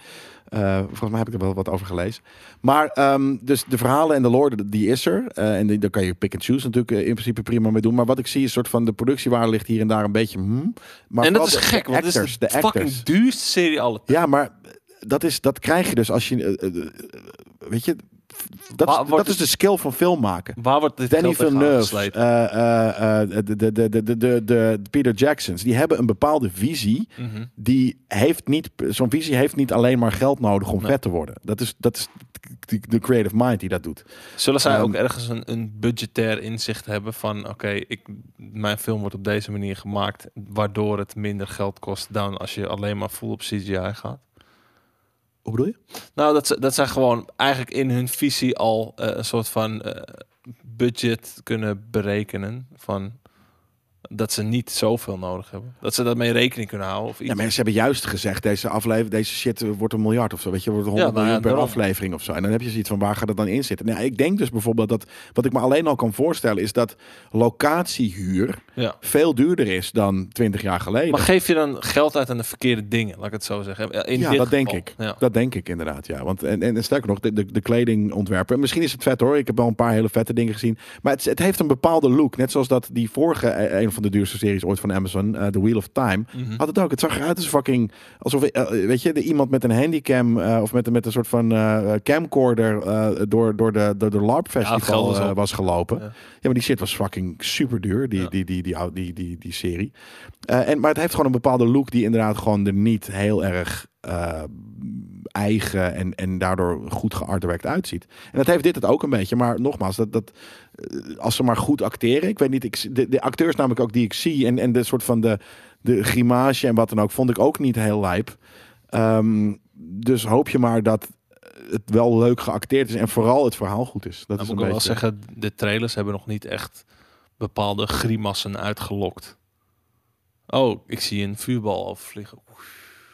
Eh, volgens mij heb ik er wel wat over gelezen. Maar ehm, dus de verhalen en de lore, die is er. Eh, en die, daar kan je pick and choose natuurlijk eh, in principe prima mee doen. Maar wat ik zie is soort van de productiewaarde ligt hier en daar een beetje. hmm. Maar en dat is gek, de want actors, is de, de fucking duurste serie alle Ja, maar dat, is, dat krijg je dus als je. eh, eh, eh, weet je, dat, Waar is, dat is de skill van film maken. Waar wordt dit Danny Villeneuve, eh, de, de, de, de, de, de, de Peter Jacksons, die hebben een bepaalde visie. Mhm. Die heeft niet, zo'n visie heeft niet alleen maar geld nodig om Nee. vet te worden. Dat is, dat is de, creative mind die dat doet. Zullen zij Ehm, ook ergens een, een budgetair inzicht hebben van oké, ik mijn film wordt op deze manier gemaakt, waardoor het minder geld kost dan als je alleen maar full op CGI gaat? Hoe bedoel je? Nou, dat ze, dat zij gewoon eigenlijk in hun visie al eh, een soort van eh, budget kunnen berekenen van dat ze niet zoveel nodig hebben. Dat ze daarmee rekening kunnen houden of iets. Ja, mensen hebben juist gezegd, deze aflevering, deze shit eh, wordt een miljard of zo. Weet je, wordt 100 nou ja, miljoen per daarom. aflevering of zo. En dan heb je zoiets van, waar gaat het dan in zitten? Nou, ik denk dus bijvoorbeeld dat, wat ik me alleen al kan voorstellen, is dat locatiehuur ja. veel duurder is dan 20 jaar geleden. Maar geef je dan geld uit aan de verkeerde dingen, laat ik het zo zeggen. In ja, dat denk ik. Dat denk ik inderdaad, ja. Want en, en, en sterker nog, de, de, de kledingontwerpen. Misschien is het vet hoor. Ik heb wel een paar hele vette dingen gezien. Maar het, het heeft een bepaalde look. Net zoals dat die vorige, eh, een van de duurste series ooit van Amazon, eh, The Wheel of Time, Mhm. had het ook. Het zag eruit als fucking, alsof, eh, weet je, de, iemand met een handicam eh, of met, met een soort van camcorder door, door de, door de LARP festival was gelopen. Ja. Ja. maar die shit was fucking super duur, die, Ja. die, die, die, die, die, die, die serie. En, maar het heeft gewoon een bepaalde look die inderdaad gewoon er niet heel erg eigen en, en daardoor goed geartwerkt uitziet. En dat heeft dit het ook een beetje. Maar nogmaals, dat, dat, eh, als ze maar goed acteren. Ik weet niet, ik, de, de acteurs namelijk ook die ik zie en, en de soort van de, de grimage en wat dan ook, vond ik ook niet heel lijp. Ehm, dus hoop je maar dat het wel leuk geacteerd is en vooral het verhaal goed is. Dat is moet een ik wel beetje... zeggen, de trailers hebben nog niet echt bepaalde grimassen uitgelokt. Oh, ik zie een vuurbal overvliegen.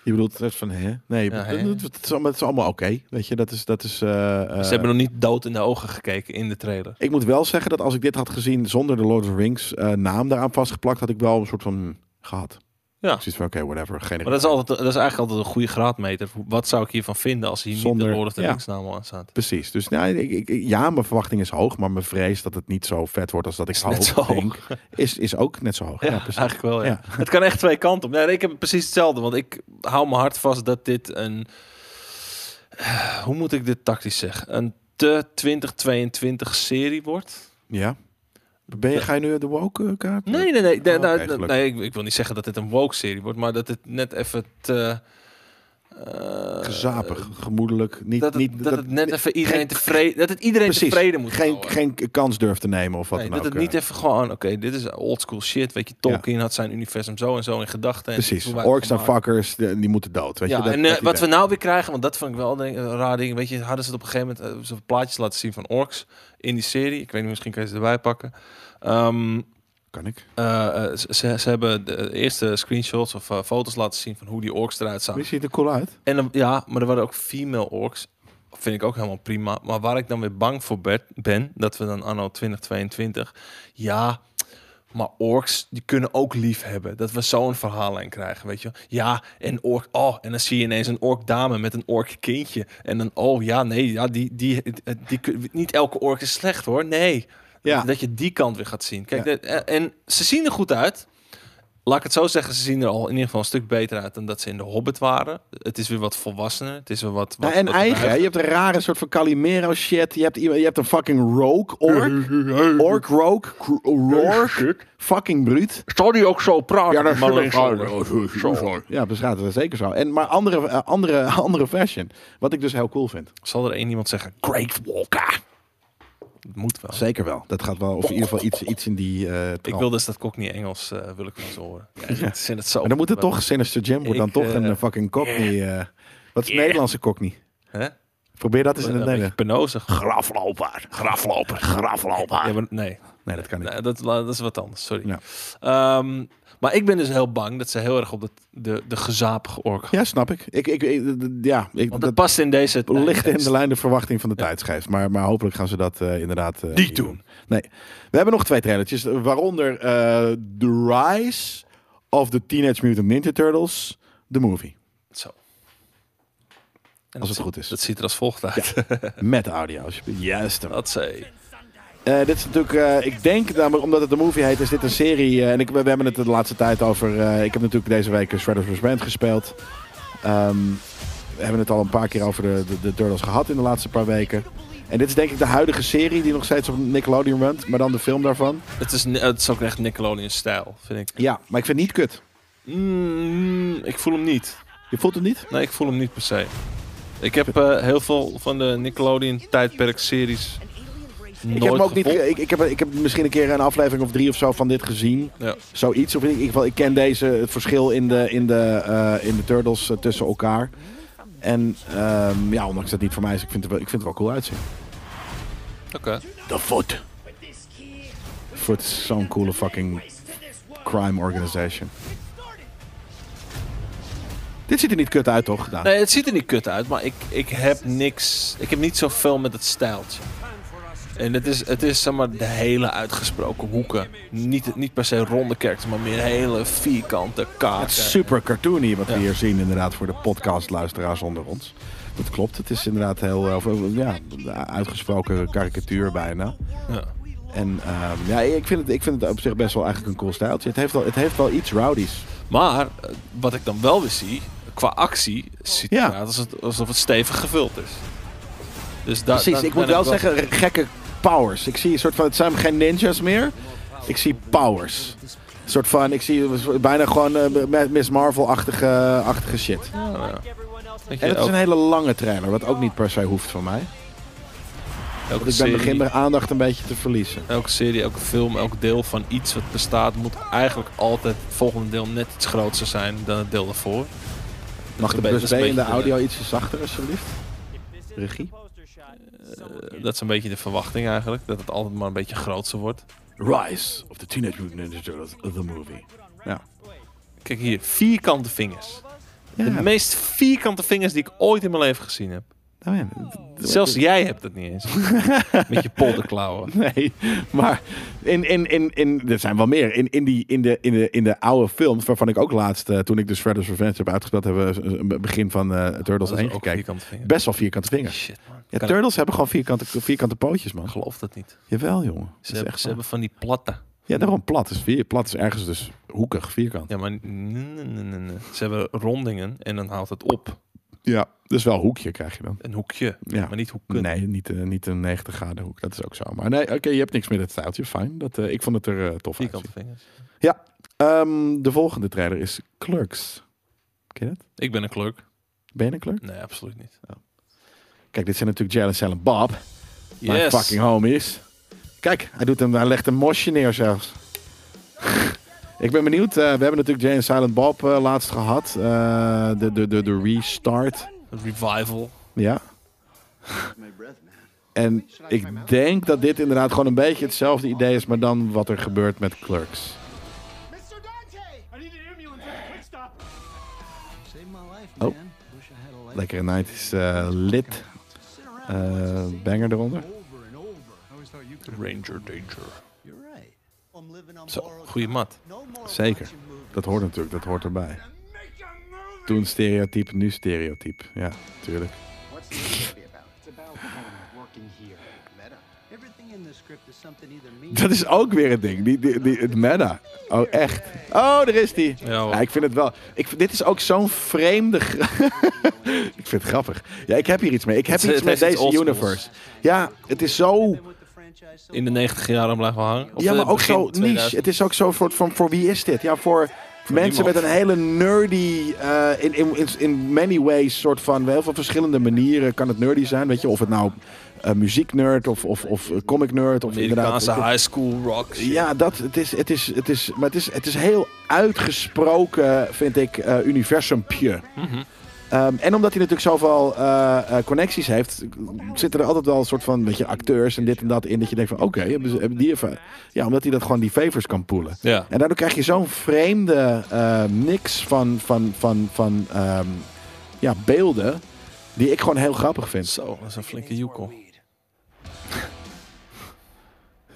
Je bedoelt het van, hè? Nee, Ja, het, hè? het- het is allemaal, oké. Weet je, dat is... Dat is eh, eh, Ze hebben nog niet dood in de ogen gekeken in de trailer. Ik moet wel zeggen dat als ik dit had gezien zonder de Lord of the Rings eh, naam daaraan vastgeplakt, had ik wel een soort van gehad. Ja. Zoiets van, oké, whatever. Geen Maar dat is, altijd, dat is eigenlijk altijd een goede graadmeter. Wat zou ik hiervan vinden als hier niet Zonder- de Lord of the ja. Rings naam aan staat? Precies. Dus nou, ik, ik, ja, mijn verwachting is hoog, maar mijn vrees dat het niet zo vet wordt als dat ik hoop, hoog. denk, is, is ook net zo hoog. Ja, Ja, precies. eigenlijk wel. Ja. Ja. Het kan echt twee kanten op. Ja, ik heb precies hetzelfde, want ik hou me hard vast dat dit een. Hoe moet ik dit tactisch zeggen? Een te 2022 serie wordt. Ja. Ben je, ga je nu de woke eh, kaart? Nee, nee, nee. nee, Oh, nou, gelukkig. nee ik, ik wil niet zeggen dat dit een woke serie wordt, maar dat het net even te. Eh, Gezapig, gemoedelijk. Niet, Dat het, niet, dat, het net even iedereen geen- tevreden, dat het iedereen Precies. tevreden moet geen, houden. geen kans durft te nemen of wat Nee, dan dat ook. het niet eh. even gewoon, oké, dit is oldschool shit. Weet je, Tolkien had zijn universum zo en zo in gedachten. en Precies. Orks en fuckers, die, die moeten dood. Weet Ja, je? Dat, en eh, dat wat we nou weer krijgen, want dat vond ik wel denk, een raar ding. Weet je, hadden ze het op een gegeven moment eh, zo plaatjes laten zien van orks in die serie. Ik weet niet, misschien kan je ze erbij pakken. Ehm, Kan ik. eh, eh, ze, ze hebben de eerste screenshots of eh, foto's laten zien van hoe die orks eruit Die zagen. ziet er cool uit. En dan, ja, maar er waren ook female orks. Vind ik ook helemaal prima. Maar waar ik dan weer bang voor ben, ben dat we dan anno 2022, ja, Maar orks, die kunnen ook lief hebben. Dat we zo'n verhaallijn krijgen, weet je. wel. Ja, en ork, oh, en dan zie je ineens een ork dame met een ork kindje. En dan, oh ja, nee, ja, die, die, die, die, niet elke ork is slecht hoor. Nee. Ja. Dat je die kant weer gaat zien. Kijk, Ja. de- eh, en ze zien er goed uit. Laat ik het zo zeggen, ze zien er al in ieder geval een stuk beter uit dan dat ze in de Hobbit waren. Het is weer wat volwassener. Het is weer wat. wat Nou, en wat eigen, hè? je hebt een rare soort van Calimero shit. Je hebt, je hebt een fucking rogue ork. Ork rogue. Rourke. Fucking bruut. Zal die ook zo praten? dat Maar alleen zo. Ja, gaat het zeker zo. En, maar andere, eh, andere, andere fashion. Wat ik dus heel cool vind. Zal er één iemand zeggen, Great Walker? Het moet wel. Zeker wel. Dat gaat wel, of in ieder geval iets, iets in die eh Ik wil dus dat Cockney Engels, eh, wil ik wel eens horen. Ja, het zo. Maar dan moet het toch, Sinister Jim wordt dan toch een eh, fucking cockney. eh, wat is yeah. Nederlandse cockney? Hè? Probeer dat eens in het Nederlands. penozig. Grafloper. Grafloper. Grafloper. Ja, maar nee, Nee, dat kan niet. nee dat, dat is wat anders. Sorry. Ja. Ehm, maar ik ben dus heel bang dat ze heel erg op de, de, de gezapige ork. Ja, snap ik. Ik, ik, ik- ja, ik, Want dat past in deze ligt in de lijn de verwachting van de tijdsgeest. Maar, maar hopelijk gaan ze dat eh, inderdaad Niet doen. Nee. We hebben nog twee trailertjes. Waaronder eh The Rise of the Teenage Mutant Ninja Turtles. The movie. Zo. En Als het goed is. Dat ziet er als volgt uit. Met audio. Juist. Dat zei. Eh, dit is natuurlijk, eh, ik denk, omdat het een movie heet, is dit een serie. eh, en ik, we, we hebben het de laatste tijd over. ik heb natuurlijk deze week Shredder's. Band gespeeld. Ehm, we hebben het al een paar keer over de, de, de Turtles gehad in de laatste paar weken. En dit is denk ik de huidige serie die nog steeds op Nickelodeon runt, maar dan de film daarvan. Het is, het is ook echt Nickelodeon-stijl, vind ik. Ja, maar ik vind het niet kut. Mm, ik voel hem niet. Je voelt het niet? Nee, ik voel hem niet per se. Ik heb heel veel van de Nickelodeon-tijdperk-series nooit Ik heb, ook niet, ik, ik, heb, ik heb misschien een keer een aflevering of drie of zo van dit gezien. Ja. Zoiets. Of in ieder geval, ik ken deze, het verschil in de, in de, eh, in de Turtles eh, tussen elkaar. En ehm, ja, ondanks dat het niet voor mij is, ik vind het wel, ik vind het wel cool uitzien. Oké. The Foot. Foot is zo'n coole fucking crime organization. Dit ziet er niet kut uit, toch? Nee, het ziet er niet kut uit, maar ik, ik heb niks. Ik heb niet zoveel met het stijltje. En het is, het is zeg maar de hele uitgesproken hoeken. Niet, niet per se ronde kerken, maar meer hele vierkante kaken. Het is super cartoony wat we Ja. hier zien, inderdaad, voor de podcastluisteraars onder ons. Dat klopt. Het is inderdaad heel eh, of, eh, ja, uitgesproken karikatuur bijna. Ja. En ehm, ja, ik vind, het, ik vind het op zich best wel eigenlijk een cool stijltje. Het heeft wel, het heeft wel iets rowdies. Maar eh, wat ik dan wel weer zie, qua actie, ziet het Ja. eruit alsof het, alsof het stevig gevuld is. Dus da- Precies, ik moet ben wel zeggen, gekke powers. Ik zie een soort van, het zijn geen ninjas meer. Ik zie powers. Een soort van, ik zie bijna gewoon eh, Miss Marvel-achtige achtige shit. Ja, ja. Weet je, En het is elk- een hele lange trailer, wat ook niet per se hoeft van mij. elke, ik ben serie, begin mijn aandacht een beetje te verliezen. elke serie, elke film, elk deel van iets wat bestaat, moet eigenlijk altijd het volgende deel net iets groter zijn dan het deel daarvoor. Mag de Dat is een plus B in de audio ietsje zachter, alsjeblieft? Regie? Dat is een beetje de verwachting eigenlijk, dat het altijd maar een beetje groter wordt. Rise of the Teenage Mutant Ninja Turtles, the movie. Ja. Kijk hier, vierkante vingers. ja. De meest vierkante vingers die ik ooit in mijn leven gezien heb. Nou ja, Zelfs jij hebt het niet eens. Met je polderklauwen. Nee, maar in, in, in, in, er zijn wel meer. In, in, die, in, de, in, de, in de oude films, waarvan ik ook laatst, eh, toen ik de Shredder's Revenge heb uitgespeeld, hebben we een begin van eh Turtles Dat is 1 ook gekeken. vierkante vingers. Best wel vierkante vingers. Shit man. Ja, Kan- Turtles hebben gewoon vierkante, vierkante pootjes, man. Ik geloof dat niet. Jawel, jongen. Dat Ze, hebben, echt ze zo. hebben van die platte. Ja, daarom plat. Is vier, plat is ergens dus hoekig, vierkant. Ja, maar. Ze hebben rondingen en dan houdt het op. Ja, dus wel hoekje krijg je dan. Een hoekje, Ja. maar niet hoeken. Nee, niet, eh, niet een 90 graden hoek. Dat is ook zo. Maar nee, oké, je hebt niks met het stijltje. Fijn. Dat, eh, ik vond het er eh, tof Vierkante vingers. Ehm, de volgende trailer is Clerks. Ken je dat? Ik ben een clerk. Ben je een clerk? Nee, absoluut niet. Kijk, dit zijn natuurlijk Jalen Silent Bob. Mijn Yes. fucking homies. Kijk, hij, doet hem, hij legt een mosje neer zelfs. ik ben benieuwd. eh, we hebben natuurlijk Jalen Silent Bob eh, laatst gehad. Eh, de, de, de, de restart. Een revival. Ja. En ik denk dat dit inderdaad gewoon een beetje hetzelfde idee is, maar dan wat er gebeurt met Clerks. Mr. Dante! I need an ambulance. Quick stop. Saved my life, Oh. man. Wish I had a life Lekkere 90s eh lid. Eh, banger eronder. Ranger Danger. Zo, goede mat. Zeker. Dat hoort natuurlijk, dat hoort erbij. Toen stereotype, nu stereotype. Ja, tuurlijk. Dat is ook weer een ding. Die, die, die, het meta. Oh, echt. Oh, daar is die. Ja, ik vind het wel. Ik, dit is ook zo'n vreemde. ik vind het grappig. Ja, ik heb hier iets mee. Ik heb Het- iets het met iets deze universe. Ja, het is zo. In de 90 jaren blijven hangen. Of, Ja, eh, maar ook zo niche. 2000. Het is ook zo voor, voor, voor wie is dit? Ja, voor, mensen niemand. met een hele nerdy, eh, in, in, in, in many ways, soort van, heel veel verschillende manieren kan het nerdy zijn. Weet je, of het nou muzieknerd of, of, of eh, comic nerd of Amerikaanse inderdaad. high school rock. shit. Ja, dat, het is, het is, het is, maar het is, het is heel uitgesproken, vind ik, eh universumpje. Ehm, en omdat hij natuurlijk zoveel eh, eh, connecties heeft, zitten er altijd wel een soort van, weet je, acteurs en dit en dat in. Dat je denkt van, oké, hebben, hebben die even... Ja, omdat hij dat gewoon die favors kan poelen. Ja. En daardoor krijg je zo'n vreemde eh, mix van, van, van, van ehm, ja, beelden, die ik gewoon heel grappig vind. Zo, dat is een flinke joekel.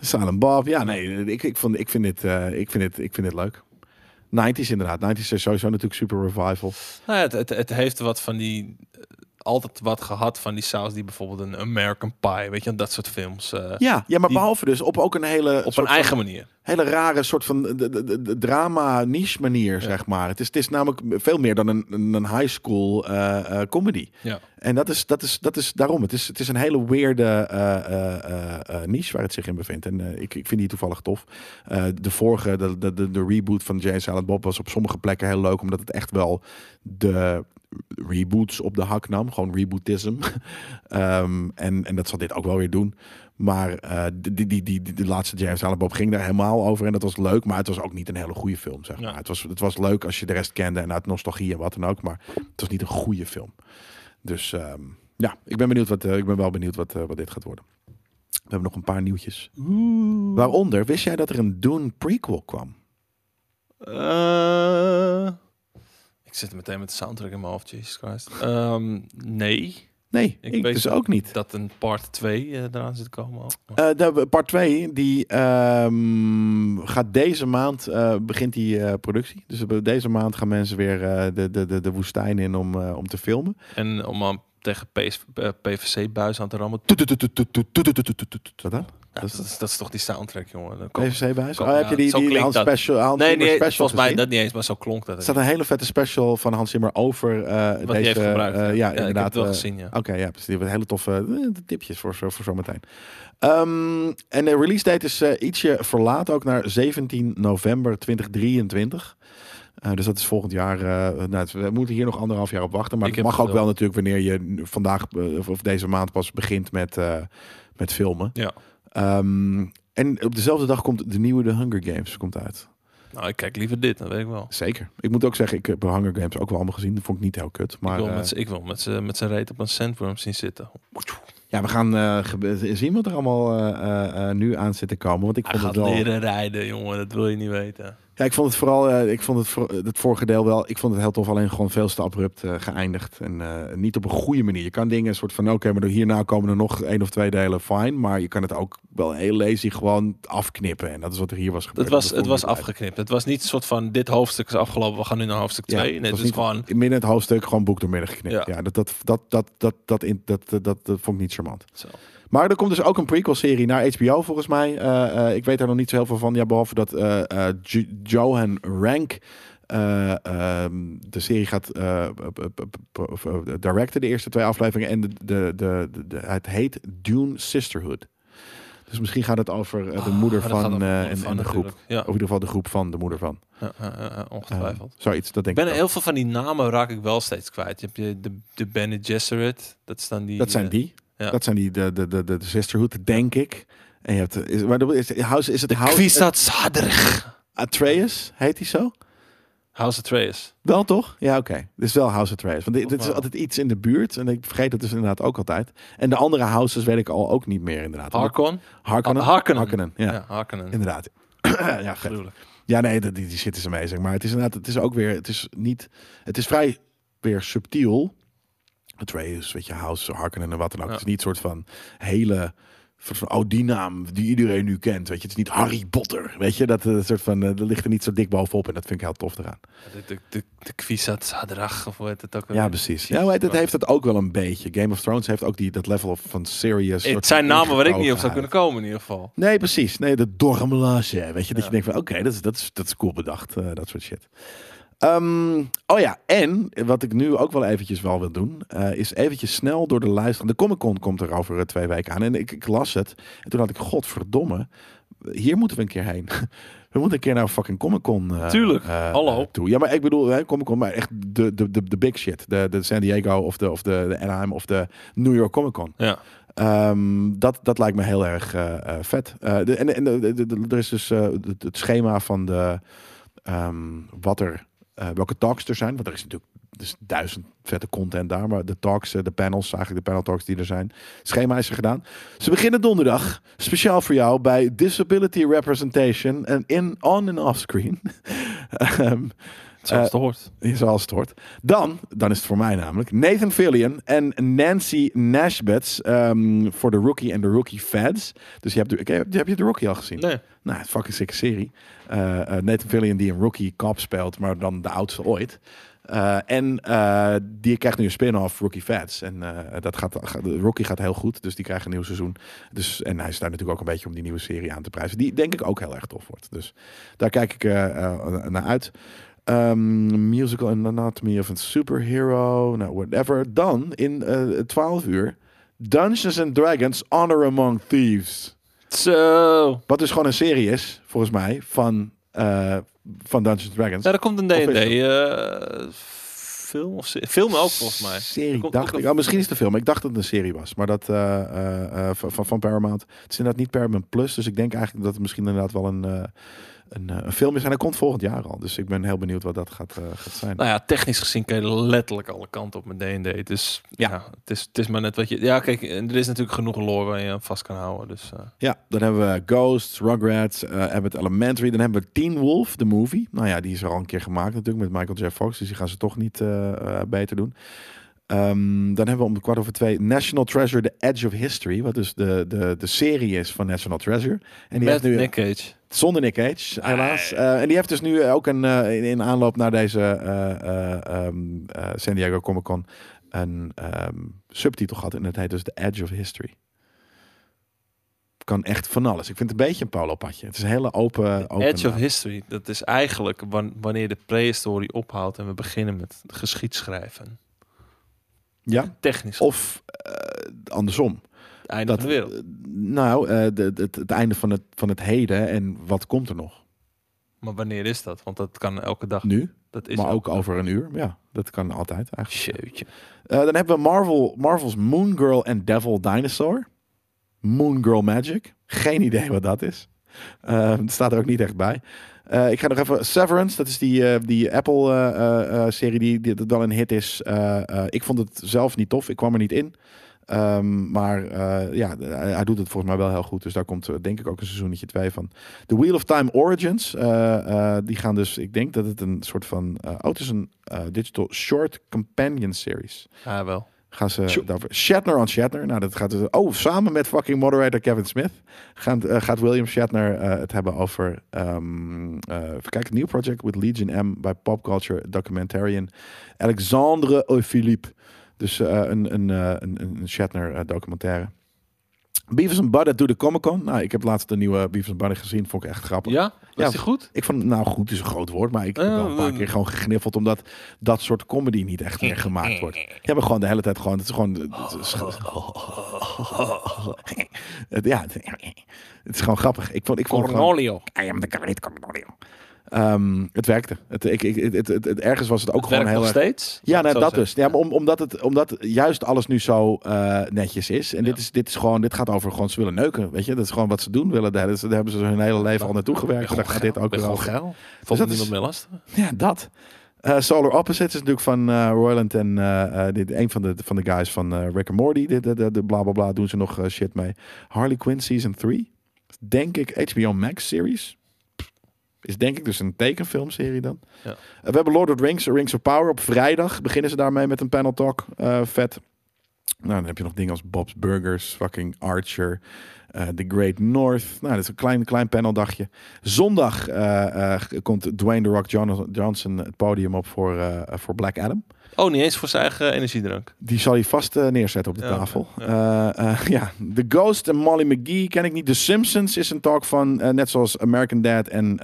Silent Bob, ja, nee, ik, ik, vond, ik, vind, dit, eh, ik, vind, dit, ik vind dit leuk. 90s inderdaad. 90s is sowieso natuurlijk super revival. Nou, het, het, het heeft wat van die... Altijd wat gehad van die saus die bijvoorbeeld een American Pie, weet je, dat soort films. eh, Ja, ja maar Die- behalve dus op ook een hele, op een van- eigen manier. hele rare soort van de, de, de- de drama niche manier, zeg maar. Het is, het is namelijk veel meer dan een, een high school eh, eh, comedy. Ja. En dat is, dat is, dat is daarom. Het is, het is een hele weirde eh, eh, eh, eh, niche waar het zich in bevindt. En ik, ik vind die toevallig tof. Eh, de vorige, de, de, de, de reboot van Jay Silent Bob was op sommige plekken heel leuk, omdat het echt wel de reboots op de hak nam. Gewoon rebootism. Ehm, en, en dat zal dit ook wel weer doen. Maar eh, die, die, die, de laatste James Bob ging daar helemaal over. En dat was leuk, maar het was ook niet een hele goede film. Zeg maar. Ja. het, was, het was leuk als je de rest kende en uit nostalgie en wat dan ook. Maar het was niet een goede film. Dus ehm, ja, ik ben benieuwd wat, eh, ik ben wel benieuwd wat, eh, wat dit gaat worden. We hebben nog een paar nieuwtjes. Waaronder, wist jij dat er een Dune prequel kwam? Eh, zit meteen met de soundtrack in mijn hoofd, Jesus Christ. Ehm, nee, Nee, Ik ik, weet dus ook niet. dat een part 2 eh, eraan zit te komen. ook. Eh, de part 2, die ehm, gaat deze maand, eh, begint die productie. Dus deze maand gaan mensen weer de, de, de, woestijn in om, om te filmen. En om aan tegen PVC-buis aan te rammen. Wat dan? Ja, Dat dat, is- dat is toch die soundtrack, jongen. PVC? Kom- Oh, heb je die, die Hans dat. Special, Hans Nee, nee, special volgens mij dat niet eens, maar zo klonk dat. Er staat een hele vette special van Hans Zimmer over eh, Wat deze... hij heeft gebruikt. eh, ja. ja, ik heb inderdaad. het wel eh, gezien, ja. Oké, ja, precies. Die hebben hele toffe tipjes voor, zo- voor zometeen. Ehm, en de release date is ietsje verlaat, ook naar 17 november 2023. Eh, dus dat is volgend jaar. eh, nou, we moeten hier nog anderhalf jaar op wachten. Maar Ik het mag ook wel natuurlijk wanneer je vandaag of- of deze maand pas begint met, eh, met filmen. Ja. Ehm, en op dezelfde dag komt de nieuwe The Hunger Games komt uit. Nou, ik kijk liever dit, dat weet ik wel. Zeker. Ik moet ook zeggen, ik heb Hunger Games ook wel allemaal gezien. Dat vond ik niet heel kut. Maar ik wil met z'n- ik wil met met zijn reet op een sandworm zien zitten. ja, we gaan eh, zien wat er allemaal eh, nu aan zit te komen. Want ik Hij vond gaat het wel. leren rijden, jongen. Dat wil je niet weten. Ja, ik vond het vooral, eh, ik vond het, voor, het vorige deel wel, ik vond het heel tof, alleen gewoon veel te abrupt eh, geëindigd. En eh, niet op een goede manier. Je kan dingen een soort van, oké, maar door hierna komen er nog één of twee delen, fijn. Maar je kan het ook wel heel lazy gewoon afknippen. En dat is wat er hier was gebeurd. Het was, het was afgeknipt. Het was niet een soort van, dit hoofdstuk is afgelopen, we gaan nu naar hoofdstuk Ja, 2. nee, het was is niet gewoon... in midden het hoofdstuk gewoon boek door midden geknipt. Ja, Ja. dat, dat, dat, dat, dat, dat, in, dat, dat, dat, dat vond ik niet charmant. Zo. Maar er komt dus ook een prequel-serie naar HBO volgens mij. Eh, eh, ik weet daar nog niet zo heel veel van. Ja, behalve dat eh, Jo- Johan Rank eh, ehm, de serie gaat directen, de eerste twee afleveringen. En de, de, de, het heet Dune Sisterhood. Dus misschien gaat het over de Ah, moeder van en, van en de groep. Ja, Of in ieder geval de groep van de moeder van. ongetwijfeld. zoiets, dat ik denk ben ik. heel ook. veel van die namen raak ik wel steeds kwijt. Je hebt de, de Bene Gesserit. Dat dan die... Dat zijn die. Ja. Dat zijn die, de, de, de, de, de Sisterhood, denk ik. En je hebt, is, maar is, House, is het De House Kwisatz. Atreus? Heet hij zo? House Atreus. Wel toch? Ja, oké. Dit is wel House Atreus. Want dit, dit is altijd iets in de buurt. En ik vergeet het dus inderdaad ook altijd. En de andere houses weet ik al ook niet meer inderdaad. Harkon. Harkonnen. Ah, Harkonnen. Harkonnen, ja. Ja, Harkonnen. Inderdaad. ja. Gruwelijk. Ja, nee, dat- die, die shit is amazing. Maar het is inderdaad, het is ook weer, het is niet, het is vrij weer subtiel. Atreus, weet je, House, Harkonnen en wat dan ook. Ja. Het is niet een soort van hele soort van, oh, die naam die iedereen nu kent. Weet je, het is niet Harry Potter. Weet je, dat, eh, soort van, eh, dat ligt er niet zo dik bovenop. En dat vind ik heel tof eraan. De, de, de, de Kwisat Zadrach, of hoe heet het ook Ja, precies. Ja, het, het heeft het ook wel een beetje. Game of Thrones heeft ook die, dat level of van serious. Het zijn namen waar ik niet op zou kunnen komen in ieder geval. Nee, precies. Nee, de Dormelage. Weet je, dat Ja. je denkt van, oké, dat, is, dat, is, dat is cool bedacht. eh, dat soort shit. Ehm, oh ja, en wat ik nu ook wel eventjes wel wil doen, eh, is eventjes snel door de luisteren. De Comic Con komt er over eh, twee weken aan. En ik, ik las het. En toen had ik, godverdomme, hier moeten we een keer heen. We moeten een keer naar fucking Comic Con. eh, Tuurlijk. eh, Hallo. toe. Ja, maar ik bedoel, hè, Comic Con, maar echt de, de, de, de big shit. De, de San Diego of de, of de, de Anaheim of de New York Comic Con. Ja. Ehm, dat, dat lijkt me heel erg vet. De, en en de, de- de- er is dus het, het schema van de, ehm, wat er, eh, welke talks er zijn. Want er is natuurlijk dus duizend vette content daar. Maar de talks, eh, de panels, eigenlijk de panel talks die er zijn. Schema is er gedaan. Ze beginnen donderdag, speciaal voor jou, bij Disability Representation en in on en off screen. Ehm, Zoals Eh, het hoort. Zoals het hoort. Dan, dan is het voor mij namelijk, Nathan Fillion en Nancy Nashbets ehm, voor de Rookie en de Rookie Fads. Dus je hebt, de, heb je de Rookie al gezien? Nee. Nou, fucking sikke serie. Eh, Nathan Fillion die een Rookie cop speelt, maar dan de oudste ooit. Eh, en die krijgt nu een spin-off, Rookie Fads. En dat gaat, Rookie gaat heel goed, dus die krijgt een nieuw seizoen. Dus, en hij is daar natuurlijk ook een beetje om die nieuwe serie aan te prijzen. Die denk ik ook heel erg tof wordt. Dus daar kijk ik naar uit. Ehm, musical Anatomy of a Superhero, nou whatever. Dan in eh 12 uur Dungeons and Dragons Honor Among Thieves. Zo. Wat dus gewoon een serie is, volgens mij, van, eh, van Dungeons and Dragons. Ja, er komt een D&D eh, film of film ook volgens mij. Serie, Komt dacht ik. een- Oh, misschien is het een film. Ik dacht dat het een serie was. Maar dat eh, van, van, Paramount. Het is inderdaad niet Paramount Plus. Dus ik denk eigenlijk dat het misschien inderdaad wel een, een, eh, een film is. En hij komt volgend jaar al. Dus ik ben heel benieuwd wat dat gaat, eh, gaat zijn. Nou ja, technisch gezien kun je letterlijk alle kanten op met D&D. Dus ja, Ja. het, is, het is maar net wat je... Ja, kijk, er is natuurlijk genoeg lore waar je aan vast kan houden. Dus eh, Ja, dan hebben we Ghosts, Rugrats, Abbott Elementary. Dan hebben we Teen Wolf, de movie. Nou ja, die is er al een keer gemaakt natuurlijk met Michael J. Fox. Dus die gaan ze toch niet beter doen. Ehm, dan hebben we om de kwart over twee National Treasure, The Edge of History. Wat dus de, de, de serie is van National Treasure. En die met heeft nu Nick Cage. Zonder Nick Cage, helaas. Eh, en die heeft dus nu ook een, eh, in, in aanloop naar deze eh, eh, eh, San Diego Comic Con een ehm, subtitel gehad. En het heet dus The Edge of History. Kan echt van alles. Ik vind het een beetje een polo-padje. Het is een hele open... open Edge of. History, dat is eigenlijk wan- wanneer de prehistorie ophoudt en we beginnen met geschiedschrijven. Ja, Technisch, of eh, andersom. Het einde Dat, van de wereld. nou, eh, de, de- het, het einde van het, van het heden en wat komt er nog? Maar wanneer is dat? Want dat kan elke dag. Nu, Dat is maar ook dag. over een uur. Ja, dat kan altijd eigenlijk. Jeetje. Eh, dan hebben we Marvel, Marvel's Moon Girl en Devil Dinosaur. Moon Girl Magic. Geen idee wat dat is. Eh, het staat er ook niet echt bij. Ik ga nog even Severance. Dat is die, die Apple-serie die, die dat wel een hit is. Ik vond het zelf niet tof. Ik kwam er niet in. Ehm, maar eh, ja, hij, doet het volgens mij wel heel goed. Dus daar komt eh, denk ik ook een seizoentje 2 van. The Wheel of Time Origins. eh, eh, die gaan dus, ik denk dat het een soort van... eh, oh, het is een digital short companion series. Ja, wel. Gaan ze. Shatner on Shatner. Nou, dat gaat dus. Oh, samen met fucking moderator Kevin Smith gaat, eh, gaat William Shatner eh, het hebben over. ehm eh even kijken, een nieuw project with Legion M bij Pop Culture documentarian Alexandre Philippe. Dus eh, een, een, eh, een, een Shatner eh, documentaire. Beavis and Butthead doet de Comic Con. Nou, ik heb laatst de nieuwe Beavis and Butthead gezien. Vond ik echt grappig. Ja? Was Ja. die goed? Ik vond, nou goed is een groot woord, maar ik heb wel een paar keer gewoon gegniffeld omdat dat soort comedy niet echt meer gemaakt wordt. Je hebt gewoon de hele tijd gewoon, het is gewoon, het is, ja, het, is gewoon grappig. Ik vond, ik vond gewoon, Cornolio. I am the great Cornelio. Ehm, het werkte. Het, ik, ik, het, het, het, ergens was het ook Het gewoon heel nog erg. steeds? Ja, nou, dat dus. Ja, maar om, omdat, het, omdat juist alles nu zo eh, netjes is. En Ja. dit, is, dit is gewoon, dit gaat over gewoon, ze willen neuken. Weet je, dat is gewoon wat ze doen willen. Daar, daar hebben ze hun hele leven al naartoe gewerkt. En daar gaat dit ook weer over. geil. Valt dat niemand is- meer lastig. Ja, dat. Eh, Solar Opposites is natuurlijk van eh Royland en eh, eh, dit, een van de, van de guys van eh, Rick and Morty. De, de, de, de bla bla bla doen ze nog shit mee. Harley Quinn Season 3. Denk ik HBO Max series. Is denk ik dus een tekenfilmserie dan. Ja. Eh, we hebben Lord of the Rings, Rings of Power. Op vrijdag beginnen ze daarmee met een panel talk. Eh, vet. Nou, dan heb je nog dingen als Bob's Burgers, fucking Archer. eh, The Great North. Nou, dat is een klein, klein paneldagje. Zondag komt Dwayne The Rock John- Johnson het podium op voor, voor Black Adam. Oh, niet eens voor zijn eigen energiedrank. Die zal hij vast eh, neerzetten op de Ja, tafel. Ja. ja, The Ghost en Molly McGee ken ik niet. The Simpsons is een talk van, net zoals American Dad en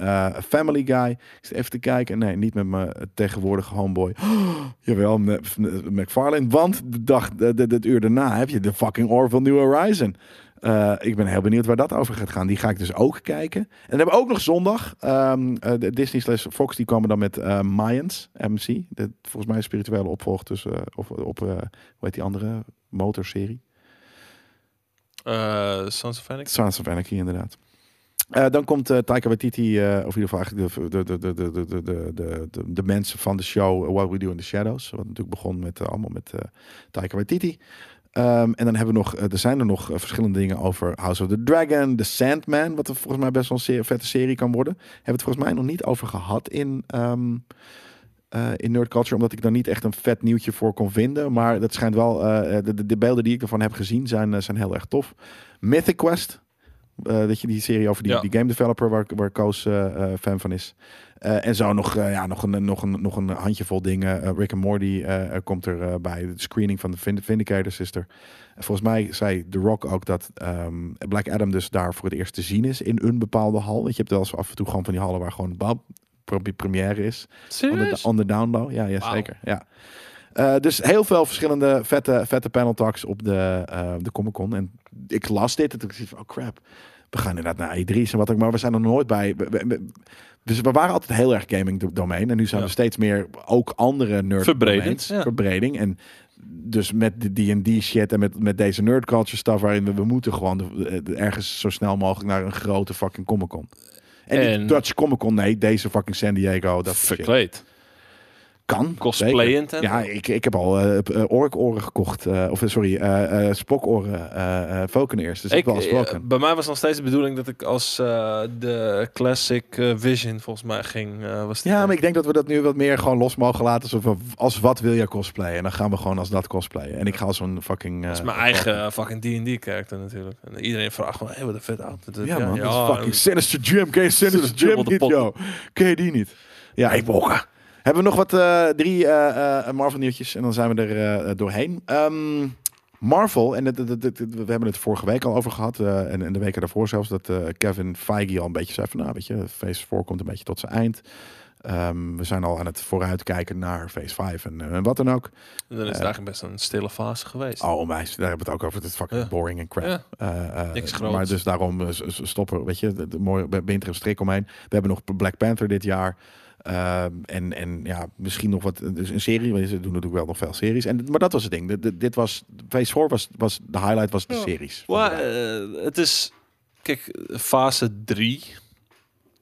Family Guy. Ik zit even te kijken. Nee, niet met mijn tegenwoordige homeboy. jawel, met- met McFarlane. Want de dag, het uur daarna heb je de fucking Orville New Horizon. Uh, ik ben heel benieuwd waar dat over gaat gaan. Die ga ik dus ook kijken. En dan hebben we ook nog zondag. Um, uh, Disney slash Fox die komen dan met uh, Mayans, MC. De, volgens mij een spirituele opvolg tussen, of, op, hoe heet die andere motorserie? Sons of Anarchy. Sons of Anarchy, inderdaad. Uh, dan komt uh, Taika Waititi, uh, of in ieder geval eigenlijk de, de, de, de, de, de, de, de mensen van de show What We Do in the Shadows. Wat natuurlijk begon met allemaal met Taika Waititi. Ehm, en dan hebben we nog, eh, er zijn er nog eh, verschillende dingen over House of the Dragon, The Sandman, wat er volgens mij best wel een zeer vette serie kan worden. Hebben we het volgens mij nog niet over gehad in, eh, in Nerd Culture, omdat ik daar niet echt een vet nieuwtje voor kon vinden. Maar dat schijnt wel, de, de, de beelden die ik ervan heb gezien zijn, zijn heel erg tof. Mythic Quest, dat je die serie over die, Ja. die game developer waar, waar Koos fan van is. Eh, en zo nog, eh, ja, nog, een, nog, een, nog een handjevol dingen. Eh, Rick and Morty komt er bij. De screening van de Vind- Vindicators is er. En volgens mij zei The Rock ook dat ehm, Black Adam dus daar voor het eerst te zien is in een bepaalde hal. Want je hebt wel eens af en toe gewoon van die hallen waar gewoon bam, pre- première is. Serieus? on the download. Ja, ja zeker. Ja. Dus heel veel verschillende vette, vette panel talks op de, eh, de Comic Con. En ik las dit en toen dacht ik van, oh crap. We gaan inderdaad naar E3's en wat ook, maar we zijn er nooit bij. We, we- we- dus we waren altijd heel erg gaming do- domein. En nu zijn we steeds meer ook andere nerd Verbreding. Verbreding. En dus met de D&D shit en met, met deze nerd culture stuff waarin we, we moeten gewoon de- de- ergens zo snel mogelijk naar een grote fucking Comic Con. En, En- Dutch Comic Con, nee, deze fucking San Diego. Dat shit. Kan. Cosplayend Ja, ik, ik heb al eh uh, orkoren gekocht. eh, of sorry, eh eh spokoren. eh uh, Falconeers. Dus ik, Ik, heb wel bij mij was nog steeds de bedoeling dat ik als eh, de classic Vision volgens mij ging. eh, was die Ja, maar ik denk dat we dat nu wat meer gewoon los mogen laten. Alsof we- als wat wil je cosplayen? En dan gaan we gewoon als dat cosplayen. En ik ga als zo'n fucking... dat is mijn eigen fucking D&D character natuurlijk. En iedereen vraagt van, hey, wat een vet outfit. Ja, man. dat is ja, fucking Sinister Jim. Ken je Sinister Sinister Jim Jim op de niet, joh? Ken je die niet? Ja, ik bokken. Hebben we nog wat eh, drie eh, eh, Marvel nieuwtjes en dan zijn we er doorheen. Ehm, Marvel, en het, het- het- het- we hebben het vorige week al over gehad, eh, en, en de weken daarvoor zelfs, dat Kevin Feige al een beetje zei van, nou weet je, Phase 4 komt een beetje tot zijn eind. Ehm, we zijn al aan het vooruitkijken naar Phase 5 en, en wat dan ook. En dan is het eigenlijk best een stille fase geweest. Oh, onwijs. Daar hebben we het ook over. Het is fucking Ja. boring en crap. Ja. Niks groots. maar dus daarom stoppen, weet je, de, de mooie winter een strik omheen. We hebben nog Black Panther dit jaar. Ehm, en, en ja, misschien nog wat, dus een serie. want Ze doen natuurlijk wel nog veel series. En, maar dat was het ding. De- de- dit was, Phase 4 was, was, de highlight was de Ja. series. Maar eh, het is, kijk, fase 3.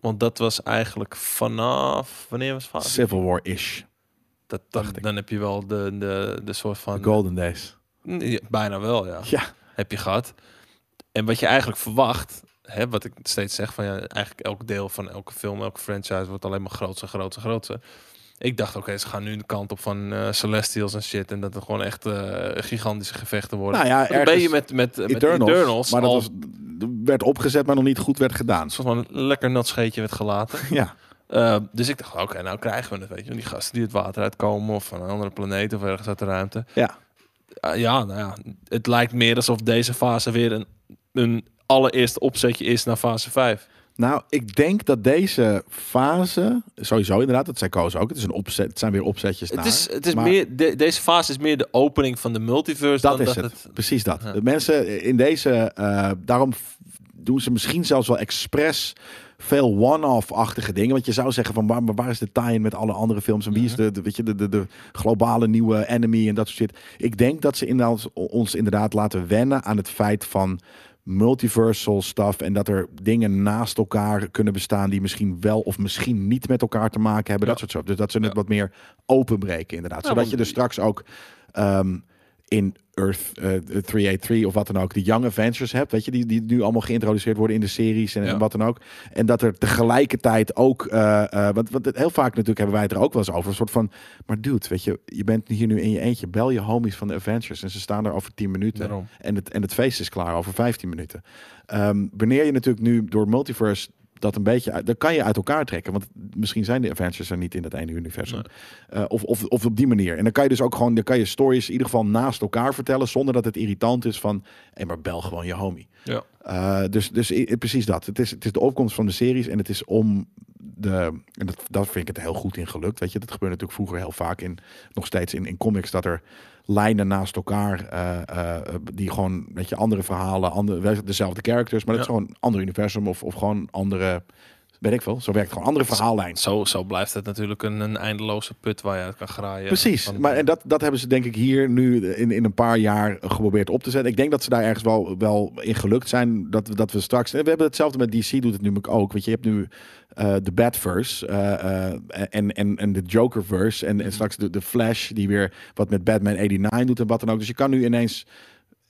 Want dat was eigenlijk vanaf, wanneer was fase? Civil War-ish. Dat, dan, dacht ik. dan heb je wel de, de, de soort van... The Golden Days. Ja, bijna wel, ja. Ja. Heb je gehad. En wat je eigenlijk verwacht, hè, wat ik steeds zeg, van ja, eigenlijk elk deel van elke film, elke franchise wordt alleen maar groter, groter, groter. Ik dacht, oké, ze gaan nu de kant op van eh, Celestials en shit. En dat er gewoon echt eh, gigantische gevechten worden. Nou ja, ben je met, met, met Eternals. Eternals, maar dat was, werd opgezet, maar nog niet goed werd gedaan. een soort van lekker nat scheetje werd gelaten. Ja. Uh, dus ik dacht, oké, nou krijgen we het, weet je. Die gasten die het water uitkomen of van een andere planeet of ergens uit de ruimte. Ja. Uh, ja, nou ja, het lijkt meer alsof deze fase weer een, een allereerste opzetje is naar fase 5. Nou, ik denk dat deze fase, sowieso inderdaad, dat zei Koos ook, het, is een opzet, het zijn weer opzetjes Het naar. is, het is maar meer, de- deze fase is meer de opening van de multiverse dat dan is dat het. het... precies dat. Ja. De mensen in deze, eh, daarom doen ze misschien zelfs wel expres veel one-off-achtige dingen. Want je zou zeggen van waar, maar waar is de tie-in met alle andere films en wie is de, de, weet je, de, de, de globale nieuwe enemy en dat soort shit. Ik denk dat ze inderdaad, ons inderdaad laten wennen aan het feit van multiversal stuff en dat er dingen naast elkaar kunnen bestaan die misschien wel of misschien niet met elkaar te maken hebben. Dat soort stuff. Dus dat ze het Ja. wat meer openbreken inderdaad. Zodat je dus straks ook ehm, in Earth eh, 383 of wat dan ook, de Young Avengers hebt, weet je, die, die nu allemaal geïntroduceerd worden in de series en, Ja. en wat dan ook. En dat er tegelijkertijd ook, eh eh want, want heel vaak natuurlijk hebben wij het er ook wel eens over, een soort van, maar dude, weet je, je bent hier nu in je eentje, bel je homies van de Avengers en ze staan er over 10 minuten Daarom. en het, en het feest is klaar over 15 minuten. Ehm, wanneer je natuurlijk nu door multiverse dat een beetje dan kan je uit elkaar trekken. Want misschien zijn de Avengers er niet in dat ene universum. Eh, of, of, of op die manier. En dan kan je dus ook gewoon, dan kan je stories in ieder geval naast elkaar vertellen. Zonder dat het irritant is van, hé, maar bel gewoon je homie. Ja. Eh, dus dus i- precies dat. Het is, het is de opkomst van de series en het is om de. En dat, dat vind ik het heel goed in gelukt. Weet je, dat gebeurt natuurlijk vroeger heel vaak in nog steeds in, in comics dat er lijnen naast elkaar eh, eh, die gewoon weet je andere verhalen, andere dezelfde characters, maar dat Ja. is gewoon een ander universum of, of gewoon andere. Weet ik veel. Zo werkt gewoon andere verhaallijn. Zo, zo blijft het natuurlijk een, een eindeloze put waar je uit kan graaien. Precies, Van- maar en dat, dat hebben ze denk ik hier nu in, in een paar jaar geprobeerd op te zetten. Ik denk dat ze daar ergens wel, wel in gelukt zijn. Dat, we- dat we straks. We hebben hetzelfde met DC, doet het nu ook. Weet je, hebt nu eh, de Batverse eh, eh, en, en, en de Jokerverse. En, en straks de, de Flash, die weer wat met Batman 89 doet en wat dan ook. Dus je kan nu ineens.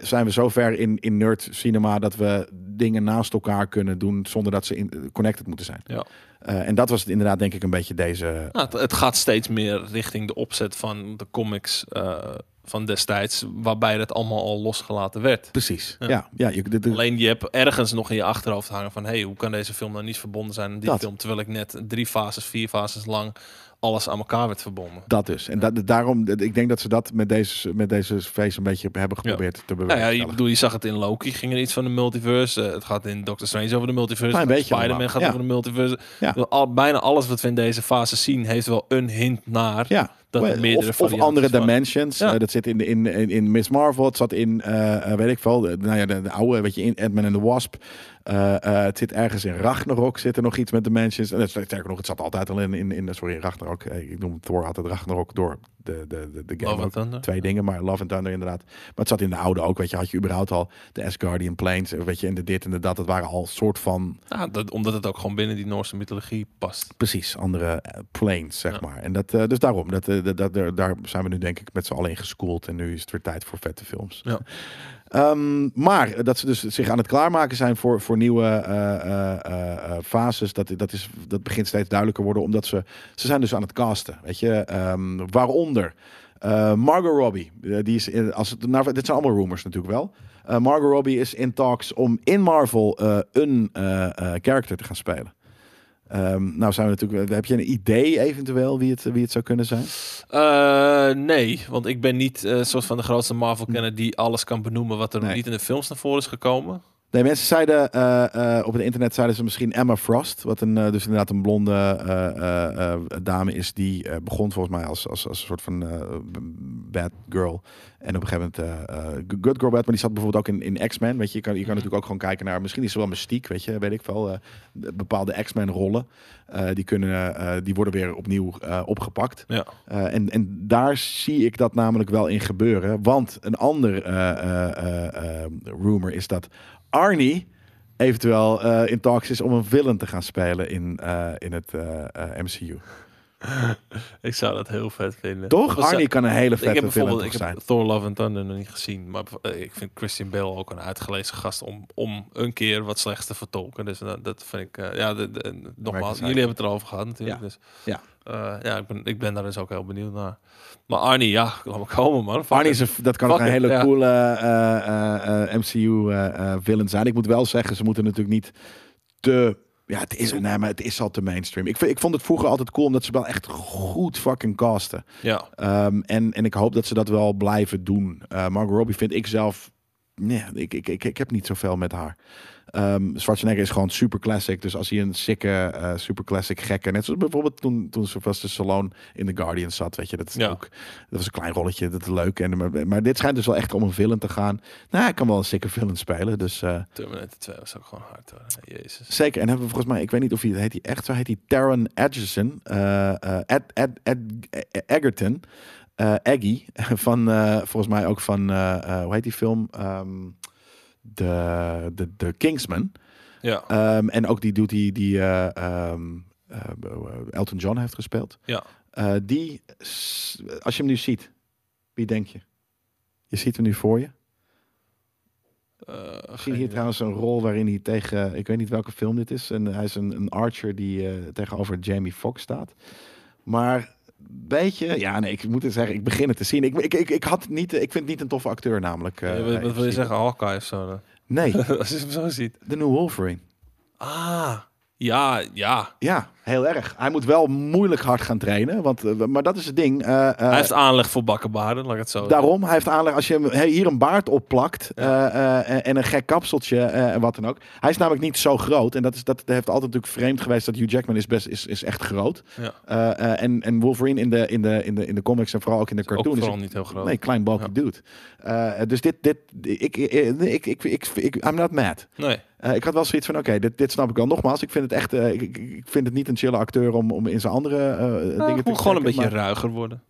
Zijn we zover in, in nerd cinema dat we dingen naast elkaar kunnen doen zonder dat ze in, connected moeten zijn. Ja. Eh, en dat was het inderdaad, denk ik, een beetje deze. Nou, het, het gaat steeds meer richting de opzet van de comics eh, van destijds, waarbij het allemaal al losgelaten werd. Precies. Ja. Ja, ja, je, de, de- Alleen je hebt ergens nog in je achterhoofd hangen van... hey, hoe kan deze film nou niet verbonden zijn aan die Dat. film... terwijl ik net drie fases, vier fases lang alles aan elkaar werd verbonden. Dat dus. En dat, daarom, ik denk dat ze dat met deze, met deze feest een beetje hebben geprobeerd te Nou ja, je, bedoel, je zag het in Loki, ging er iets van de multiverse. Eh, het gaat in Doctor Strange over de multiverse. Beetje Spider-Man gaat ja. over de multiverse. Ja. Al, bijna alles wat we in deze fase zien... heeft wel een hint naar... ja. Dat Well, meerdere of, andere van- dimensions. Ja. Eh, dat zit in, in, in, in Miss Marvel. Het zat in, eh, weet ik veel, de, nou ja, de, de oude, weet je, in Ant-Man and the Wasp. Eh, eh, het zit ergens in Ragnarok. Zit er nog iets met dimensions. En het, sterker nog, het zat altijd al in, in, in sorry, Ragnarok. Eh, Ik noem Thor had het Ragnarok door de, de, de, de game. Love and ook. Thunder. Twee dingen, maar Love and Thunder inderdaad. Maar het zat in de oude ook, weet je. Had je überhaupt al de Asgardian Plains, eh, weet je, en de dit en de dat. Het waren al soort van Ja, dat, omdat het ook gewoon binnen die Noorse mythologie past. Precies, andere eh, planes, zeg Ja. maar. En dat, eh, dus daarom, dat, eh, dat, dat, daar- daar zijn we nu denk ik met z'n allen in geschoold. En nu is het weer tijd voor vette films. Ja. Ehm, maar dat ze dus zich aan het klaarmaken zijn voor, voor nieuwe eh, eh, eh, eh, fases, dat, dat, is, dat begint steeds duidelijker worden. Omdat ze, ze zijn dus aan het casten, weet je. Ehm, waaronder eh, Margot Robbie. Eh, die is als het, nou, dit zijn allemaal rumors natuurlijk wel. Eh, Margot Robbie is in talks om in Marvel eh, een eh, eh, character te gaan spelen. Ehm, nou zijn we natuurlijk. Heb je een idee eventueel wie het, wie het zou kunnen zijn? Eh, nee, want ik ben niet eh soort van de grootste Marvel-kenner die alles kan benoemen wat er nog niet in de films naar voren is gekomen. Nee, mensen zeiden eh, eh, op het internet zeiden ze misschien Emma Frost, wat een eh, dus inderdaad een blonde dame is die begon volgens mij als, als, als een soort van bad girl en op een gegeven moment good girl bad, maar die zat bijvoorbeeld ook in, in X-Men. Weet je, je kan, je kan natuurlijk ook gewoon kijken naar misschien is ze wel mystiek, weet je, weet ik wel, de- bepaalde X-Men rollen die kunnen, die worden weer opnieuw opgepakt. Ja. En, en daar zie ik dat namelijk wel in gebeuren. Want een ander rumor is dat Arnie eventueel eh, in talks is om een villain te gaan spelen in, eh, in het eh, MCU. Ik zou dat heel vet vinden. Toch? Zou- Arnie kan een hele ik vette heb villain bijvoorbeeld ik zijn. heb Thor Love and Thunder nog niet gezien, maar ik vind Christian Bale ook een uitgelezen gast om, om een keer wat slechts te vertolken. Dus dat, dat vind ik, ja, de, de- nogmaals, jullie hebben het erover gehad natuurlijk. Ja. Dus, Ja. ja, ik ben, ik ben daar dus ook heel benieuwd naar. Maar Arnie, ja, laat me komen man. Fuck Arnie is een, dat kan ook een it, hele ja. coole eh, eh, eh, MCU eh, eh, villain zijn. Ik moet wel zeggen, ze moeten natuurlijk niet te... Ja, het is, nee, maar het is al te mainstream. Ik, ik vond het vroeger altijd cool, omdat ze wel echt goed fucking casten. Ja, Ehm, en, en ik hoop dat ze dat wel blijven doen. Eh Margot Robbie vind ik zelf... Nee, ik, ik, ik, ik heb niet zoveel met haar. Ehm Schwarzenegger is gewoon super classic. Dus als hij een sikke, eh, super classic gekke... Net zoals bijvoorbeeld toen, toen Sylvester Stallone in The Guardians zat. Weet je, dat is Ja. ook... Dat was een klein rolletje, dat is leuk. En, maar, maar dit schijnt dus wel echt om een villain te gaan. Nou, hij kan wel een sikke villain spelen. Dus eh, Terminator 2 was ook gewoon hard hoor. Jezus. zeker. En hebben we volgens mij... Ik weet niet of hij heet hij echt zo. Heet hij Taron Edgerton. eh Ed, Ed, Ed, Egerton. Aggie. Van, volgens mij ook van... hoe heet die film? Ehm, de, de, de Kingsman. Ja, Ehm, en ook die doet die, die eh, ehm, eh, Elton John heeft gespeeld. ja. Eh, die, als je hem nu ziet, wie denk je? Je ziet hem nu voor je. Ik zie hier trouwens een rol waarin hij tegen, ik weet niet welke film dit is. En hij is een, een archer die tegenover Jamie Foxx staat. Maar beetje, ja nee, ik moet het zeggen, ik begin het te zien. Ik, ik, ik, ik, had niet, ik vind het niet een toffe acteur namelijk. Eh, wat, wat wil je zeggen? Hawkeye of zo? dan? Nee, Als je hem zo ziet. de nieuwe Wolverine. Ah, ja, ja. Ja, heel erg. Hij moet wel moeilijk hard gaan trainen, want, eh, maar dat is het ding. eh, eh, Hij heeft aanleg voor bakkenbaarden, laat ik het zo Daarom, hij heeft aanleg. Als je hem he- hier een baard opplakt Ja. en- en een gek kapseltje en wat dan ook. Hij is namelijk niet zo groot. En dat, is, dat heeft altijd natuurlijk vreemd geweest dat Hugh Jackman is, best, is, is echt groot. Ja. En, en Wolverine in de, in, de, in, de, in de comics en vooral ook in de Ook cartoon is vooral een- niet heel groot. Nee, klein bulky Ja. dude. Dus dit, dit ik, ik, ik, ik, ik, I'm not mad. Nee. Ik had wel zoiets van, oké, dit, dit snap ik wel. Nogmaals, ik vind het echt, ik, ik vind het niet een chille acteur om, om in zijn andere eh, Ja, dingen het te moet gewoon een beetje maar- ruiger worden.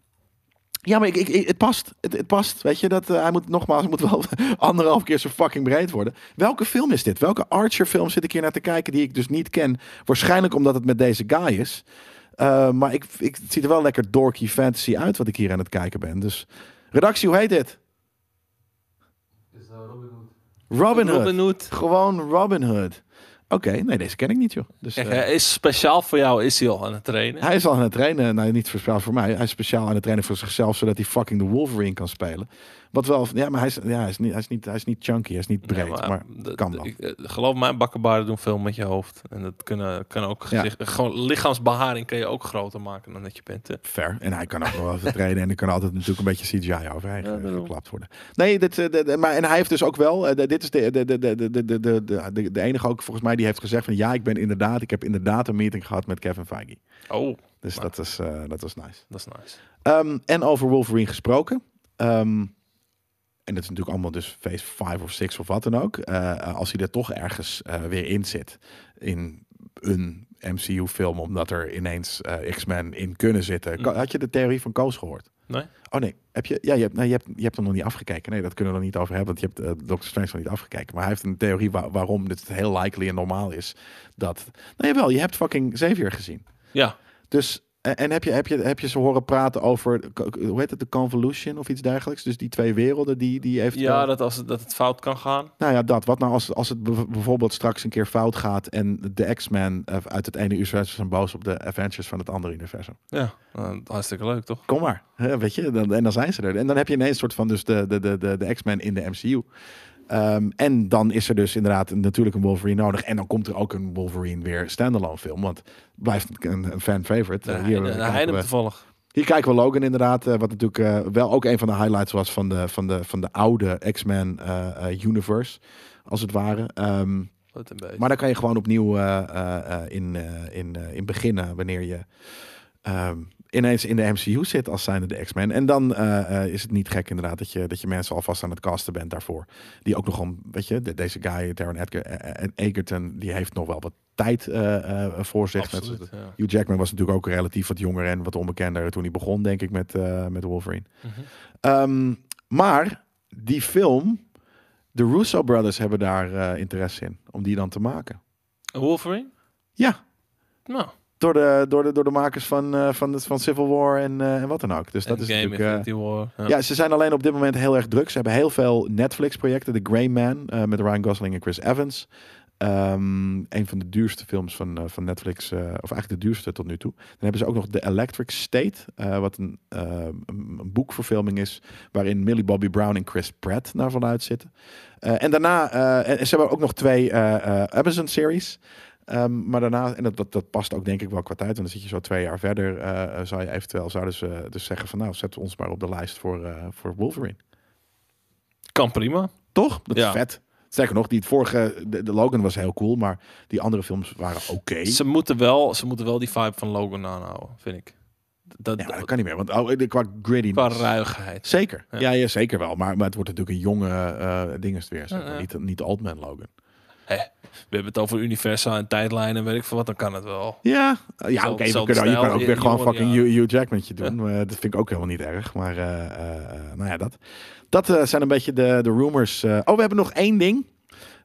ja, maar ik, ik, ik- het past. Het, het past. Weet je, dat, eh, hij moet nogmaals, moet wel anderhalf keer zo fucking breed worden. Welke film is dit? Welke Archer film zit ik hier naar te kijken die ik dus niet ken? Waarschijnlijk omdat het met deze guy is. Eh, maar ik, ik, het ziet er wel lekker dorky fantasy uit wat ik hier aan het kijken ben. Dus redactie, hoe heet dit? Robin Hood. Robin Hood. Gewoon Robin Hood. Oké, nee, deze ken ik niet, joh. Dus, eh, hij is speciaal voor jou, is hij al aan het trainen? Hij is al aan het trainen. Nou, niet speciaal voor mij. Hij is speciaal aan het trainen voor zichzelf, zodat hij fucking de Wolverine kan spelen. Wat wel, ja, maar hij is, ja, hij is, niet, hij is, niet, hij is niet chunky, hij is niet breed, maar, eh, kan wel. Eh, geloof mij, bakkenbaarden doen veel met je hoofd. En dat kunnen, kan ook gezicht, gewoon lichaamsbeharing kun je ook groter maken dan dat je bent. Ver. En hij kan ook wel even trainen en er kan altijd natuurlijk een beetje CGI overheen ja, geklapt worden. Nee, dit, maar en hij heeft dus ook wel, dit is de, de, de, de, de, de, de, de enige ook volgens mij die heeft gezegd van ja, ik ben inderdaad, ik heb inderdaad een meeting gehad met Kevin Feige. Oh, Dus dat, is, eh, dat was nice. dat is nice. Ehm, en over Wolverine gesproken. Ehm, en dat is natuurlijk allemaal dus phase 5 of 6 of wat dan ook. Eh, als hij er toch ergens eh, weer in zit. In een MCU-film, omdat er ineens eh, X-Men in kunnen zitten. Ka- Had je de theorie van Koos gehoord? Nee? Oh nee, heb je, ja, je, hebt, je, hebt, je hebt hem nog niet afgekeken. Nee, dat kunnen we er niet over hebben, want je hebt eh Doctor Strange nog niet afgekeken. Maar hij heeft een theorie wa- waarom dit heel likely en normaal is. Dat, nou jawel, je hebt fucking Xavier gezien. Ja, Dus, en en heb je, heb, je, heb je ze horen praten over, hoe heet het, de convolution of iets dergelijks? Dus die twee werelden die, die eventueel... ja dat, als het, dat het fout kan gaan. Nou ja, dat. Wat nou als, als het bijvoorbeeld straks een keer fout gaat en de X-Men eh, uit het ene universum zijn boos op de Avengers van het andere universum? Ja, nou, hartstikke leuk toch? Kom maar, weet je, dan, en dan zijn ze er. En dan heb je ineens een soort van dus de, de, de, de, de X-Men in de MCU. Ehm, en dan is er dus inderdaad natuurlijk een Wolverine nodig. En dan komt er ook een Wolverine weer standalone film. Want het blijft een, een fan favorite. De Eh, Heine- de we- toevallig. hier kijken we Logan inderdaad, eh, wat natuurlijk eh, wel ook een van de highlights was van de, van de, van de oude X-Men universe, als het ware. Ehm, Wat een beetje. maar daar kan je gewoon opnieuw in, in, in beginnen wanneer je ehm, ineens in de MCU zit als zijnde de X-Men. En dan eh, eh, is het niet gek inderdaad dat je, dat je mensen alvast aan het casten bent daarvoor. Die ook nog om, weet je, de- deze guy, Taron Edgar, eh, eh, Egerton, die heeft nog wel wat tijd voor zich. Absoluut, ja. Hugh Jackman was natuurlijk ook relatief wat jonger en wat onbekender toen hij begon, denk ik, met, met Wolverine. Mhm. Ehm, maar die film, de Russo Brothers hebben daar interesse in, om die dan te maken. Wolverine? Ja, Nou, door de, door de, door de makers van, eh, van, van Civil War en, eh, en wat dan ook. Dus dat is Game natuurlijk... eh, War. Ja. ja, ze zijn alleen op dit moment heel erg druk. Ze hebben heel veel Netflix-projecten. The Grey Man met Ryan Gosling en Chris Evans. Ehm, een van de duurste films van, van Netflix, of eigenlijk de duurste tot nu toe. Dan hebben ze ook nog The Electric State, wat een, een, boekverfilming is, waarin Millie Bobby Brown en Chris Pratt naar vanuit zitten. En daarna, en ze hebben ook nog twee Amazon-series. Ehm, maar daarna, en dat, dat, dat past ook denk ik wel qua tijd, want dan zit je zo twee jaar verder, eh, eh, zou je eventueel zouden ze dus zeggen van nou, zet ons maar op de lijst voor, eh, voor Wolverine. Kan prima. Toch? Dat Ja. is vet. Sterker nog, die vorige, de, de Logan was heel cool, maar die andere films waren oké. Ze, moeten wel, ze moeten wel die vibe van Logan aanhouden, vind ik. Dat, Ja, dat kan niet meer, want oh, qua gritty. qua ruigheid. Zeker. Ja. Ja. Ja, zeker wel. Maar, maar het wordt natuurlijk een jonge het weer. Zeg maar. Niet, niet Old Man Logan. Hè, we hebben het over universa en tijdlijnen en weet ik veel wat, dan kan het wel. Ja, ja oké. we je kan ook weer gewoon fucking. Hugh, Hugh Jackmantje doen. Maar dat vind ik ook helemaal niet erg. Maar eh, eh, eh, nou ja, dat. Dat eh, zijn een beetje de, de rumors. eh. oh, we hebben nog één ding.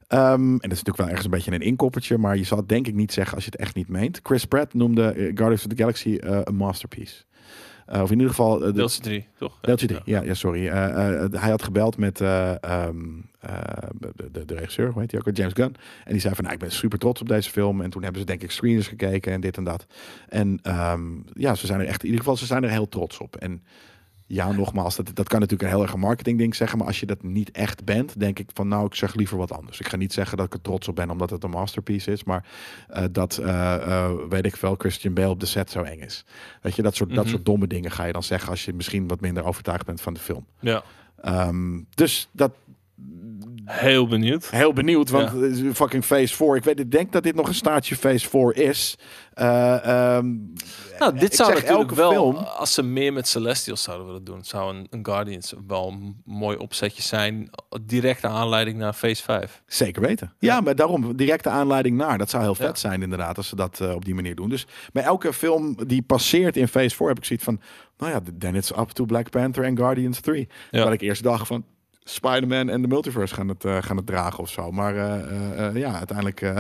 Ehm, en dat is natuurlijk wel ergens een beetje een inkoppertje. Maar je zal het denk ik niet zeggen als je het echt niet meent. Chris Pratt noemde eh, Guardians of the Galaxy eh, een masterpiece. Eh, of in ieder geval... eh, de- Deeltje 3, toch? Deeltje 3, ja, ja, sorry. Eh, hij had gebeld met eh, ehm, eh, de, de, de regisseur, hoe heet hij ook, James Gunn. En die zei van, nou, ik ben super trots op deze film. En toen hebben ze denk ik screeners gekeken en dit en dat. En ehm, ja, ze zijn er echt, in ieder geval, ze zijn er heel trots op. En ja, nogmaals, dat, dat kan natuurlijk een heel erg een marketing ding zeggen. Maar als je dat niet echt bent, denk ik van, nou, ik zeg liever wat anders. Ik ga niet zeggen dat ik er trots op ben omdat het een masterpiece is. Maar eh, dat, eh, eh, weet ik wel, Christian Bale op de set zo eng is. Weet je, dat soort, dat Mhm. soort domme dingen ga je dan zeggen als je misschien wat minder overtuigd bent van de film. Ja. Ehm, dus dat Heel benieuwd. heel benieuwd, want Ja. fucking Phase 4. Ik weet, ik denk dat dit nog een staartje Phase 4 is. Eh, ehm, Nou, dit zou natuurlijk elke wel, film- als ze meer met Celestials zouden willen doen, zou een, een Guardians wel een mooi opzetje zijn. Directe aanleiding naar Phase 5. Zeker weten. Ja, maar daarom directe aanleiding naar. Dat zou heel vet Ja. zijn inderdaad, als ze dat eh, op die manier doen. Dus bij elke film die passeert in Phase 4 heb ik zoiets van... Nou ja, then it's up to Black Panther en Guardians 3. Ja. Terwijl ik eerst dacht van... Spider-Man en de multiverse gaan het, eh, gaan het dragen of zo. Maar eh, eh, ja, uiteindelijk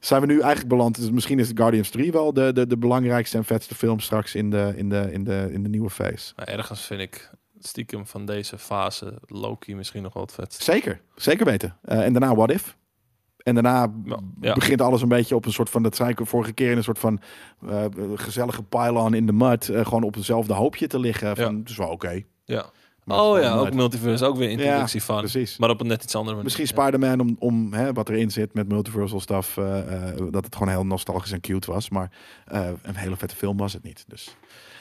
zijn we nu eigenlijk beland. Dus misschien is Guardians 3 wel de, de, de belangrijkste en vetste film straks in de, in de, in de, in de nieuwe phase. Maar ergens vind ik stiekem van deze fase Loki misschien nog wel het. Zeker, zeker weten. En daarna What If? En daarna Ja, begint alles een beetje op een soort van, dat zei ik vorige keer, in een soort van eh, gezellige pylon in de mud. gewoon op hetzelfde hoopje te liggen. Van, Ja. Is wel oké. Ja. Maar Oh ja, ook multiverse, ook weer introductie van. precies. Maar op een net iets andere manier. Misschien Ja. Spider-Man om, om hè, wat erin zit met multiversal stuff. eh, eh, dat het gewoon heel nostalgisch en cute was. Maar eh, een hele vette film was het niet. Dus,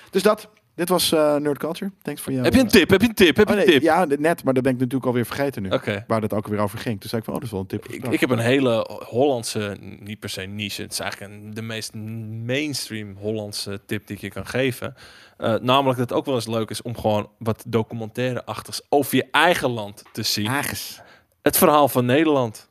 dus dat. Dit was eh, Nerd Culture. Thanks voor jou. Heb je een tip? Heb je een tip? Heb je Oh, een nee, tip? ja, net. Maar dat ben ik natuurlijk alweer vergeten nu. Oké. Waar het ook weer over ging. Toen zei ik van, oh, dat is wel een tip. Ik, ik heb een hele Hollandse, niet per se niche. Het is eigenlijk een, de meest mainstream Hollandse tip die ik je kan geven. Eh, namelijk dat het ook wel eens leuk is om gewoon wat documentaire-achtigs over je eigen land te zien. Hages. Het verhaal van Nederland.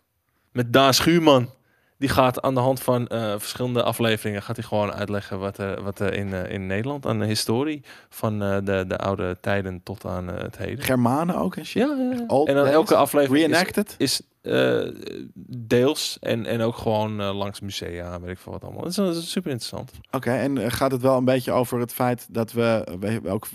Met Daan Schuurman. Die gaat aan de hand van eh, verschillende afleveringen gaat hij gewoon uitleggen wat er, wat er in, eh, in Nederland aan de historie van eh, de, de oude tijden tot aan eh, het heden. Germanen ook en shit. Ja, ja, en dan elke aflevering is, Reenacted? is eh, deels en, en ook gewoon eh, langs musea, weet ik veel wat allemaal. Dat is, dat is super interessant. Oké, en eh, gaat het wel een beetje over het feit dat we, we ook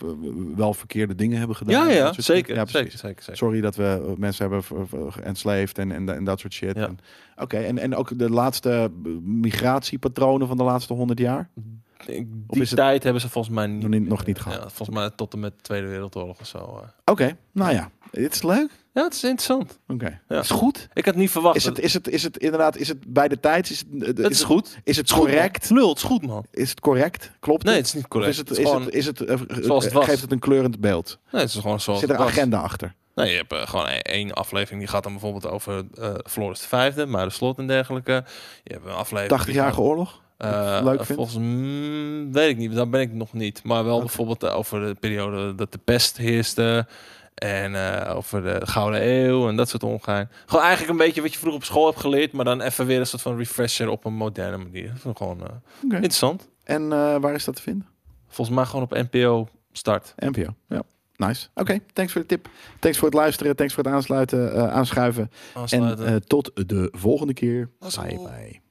wel verkeerde dingen hebben gedaan? Ja, ja, zeker? Ja, zeker, precies. zeker, zeker. Sorry dat we mensen hebben enslaved en, en, en dat soort shit. Ja. Oké, en, en ook de laatste migratiepatronen van de laatste honderd jaar? Of Die het- tijd hebben ze volgens mij niet, Nog niet- nog niet ja, gehad. volgens mij tot en met de Tweede Wereldoorlog of zo. Oké, nou ja, het is leuk. Ja, het is interessant. Oké, Ja. is goed. Ik had niet verwacht. Is het, is, het, is het inderdaad, is het bij de tijd? Is het, eh, het is goed. Is het Het is goed, correct? Lul, het is goed, man. Is het correct? Klopt Nee, het? het is niet Of correct. is het, het is gewoon, het, is het, eh, zoals het was. geeft het een kleurend beeld? nee, het is gewoon zoals Zit er het was. agenda achter? Nee, je hebt eh, gewoon één- één aflevering die gaat dan bijvoorbeeld over eh Floris de Vijfde, maar de slot en dergelijke. Je hebt een aflevering. die 80-jarige gaat- oorlog? Eh, leuk vindt? Volgens mm, weet ik niet, daar ben ik nog niet. Maar wel bijvoorbeeld eh, over de periode dat de pest heerste. En eh, over de Gouden Eeuw en dat soort ongein. Gewoon eigenlijk een beetje wat je vroeger op school hebt geleerd, maar dan even weer een soort van refresher op een moderne manier. Dat is gewoon eh, interessant. En eh, waar is dat te vinden? Volgens mij gewoon op NPO start. NPO. Ja. Nice. Oké, thanks voor de tip. Thanks voor het luisteren. Thanks voor het aansluiten, aanschuiven. En Aansluiten. tot de volgende keer. Bye bye.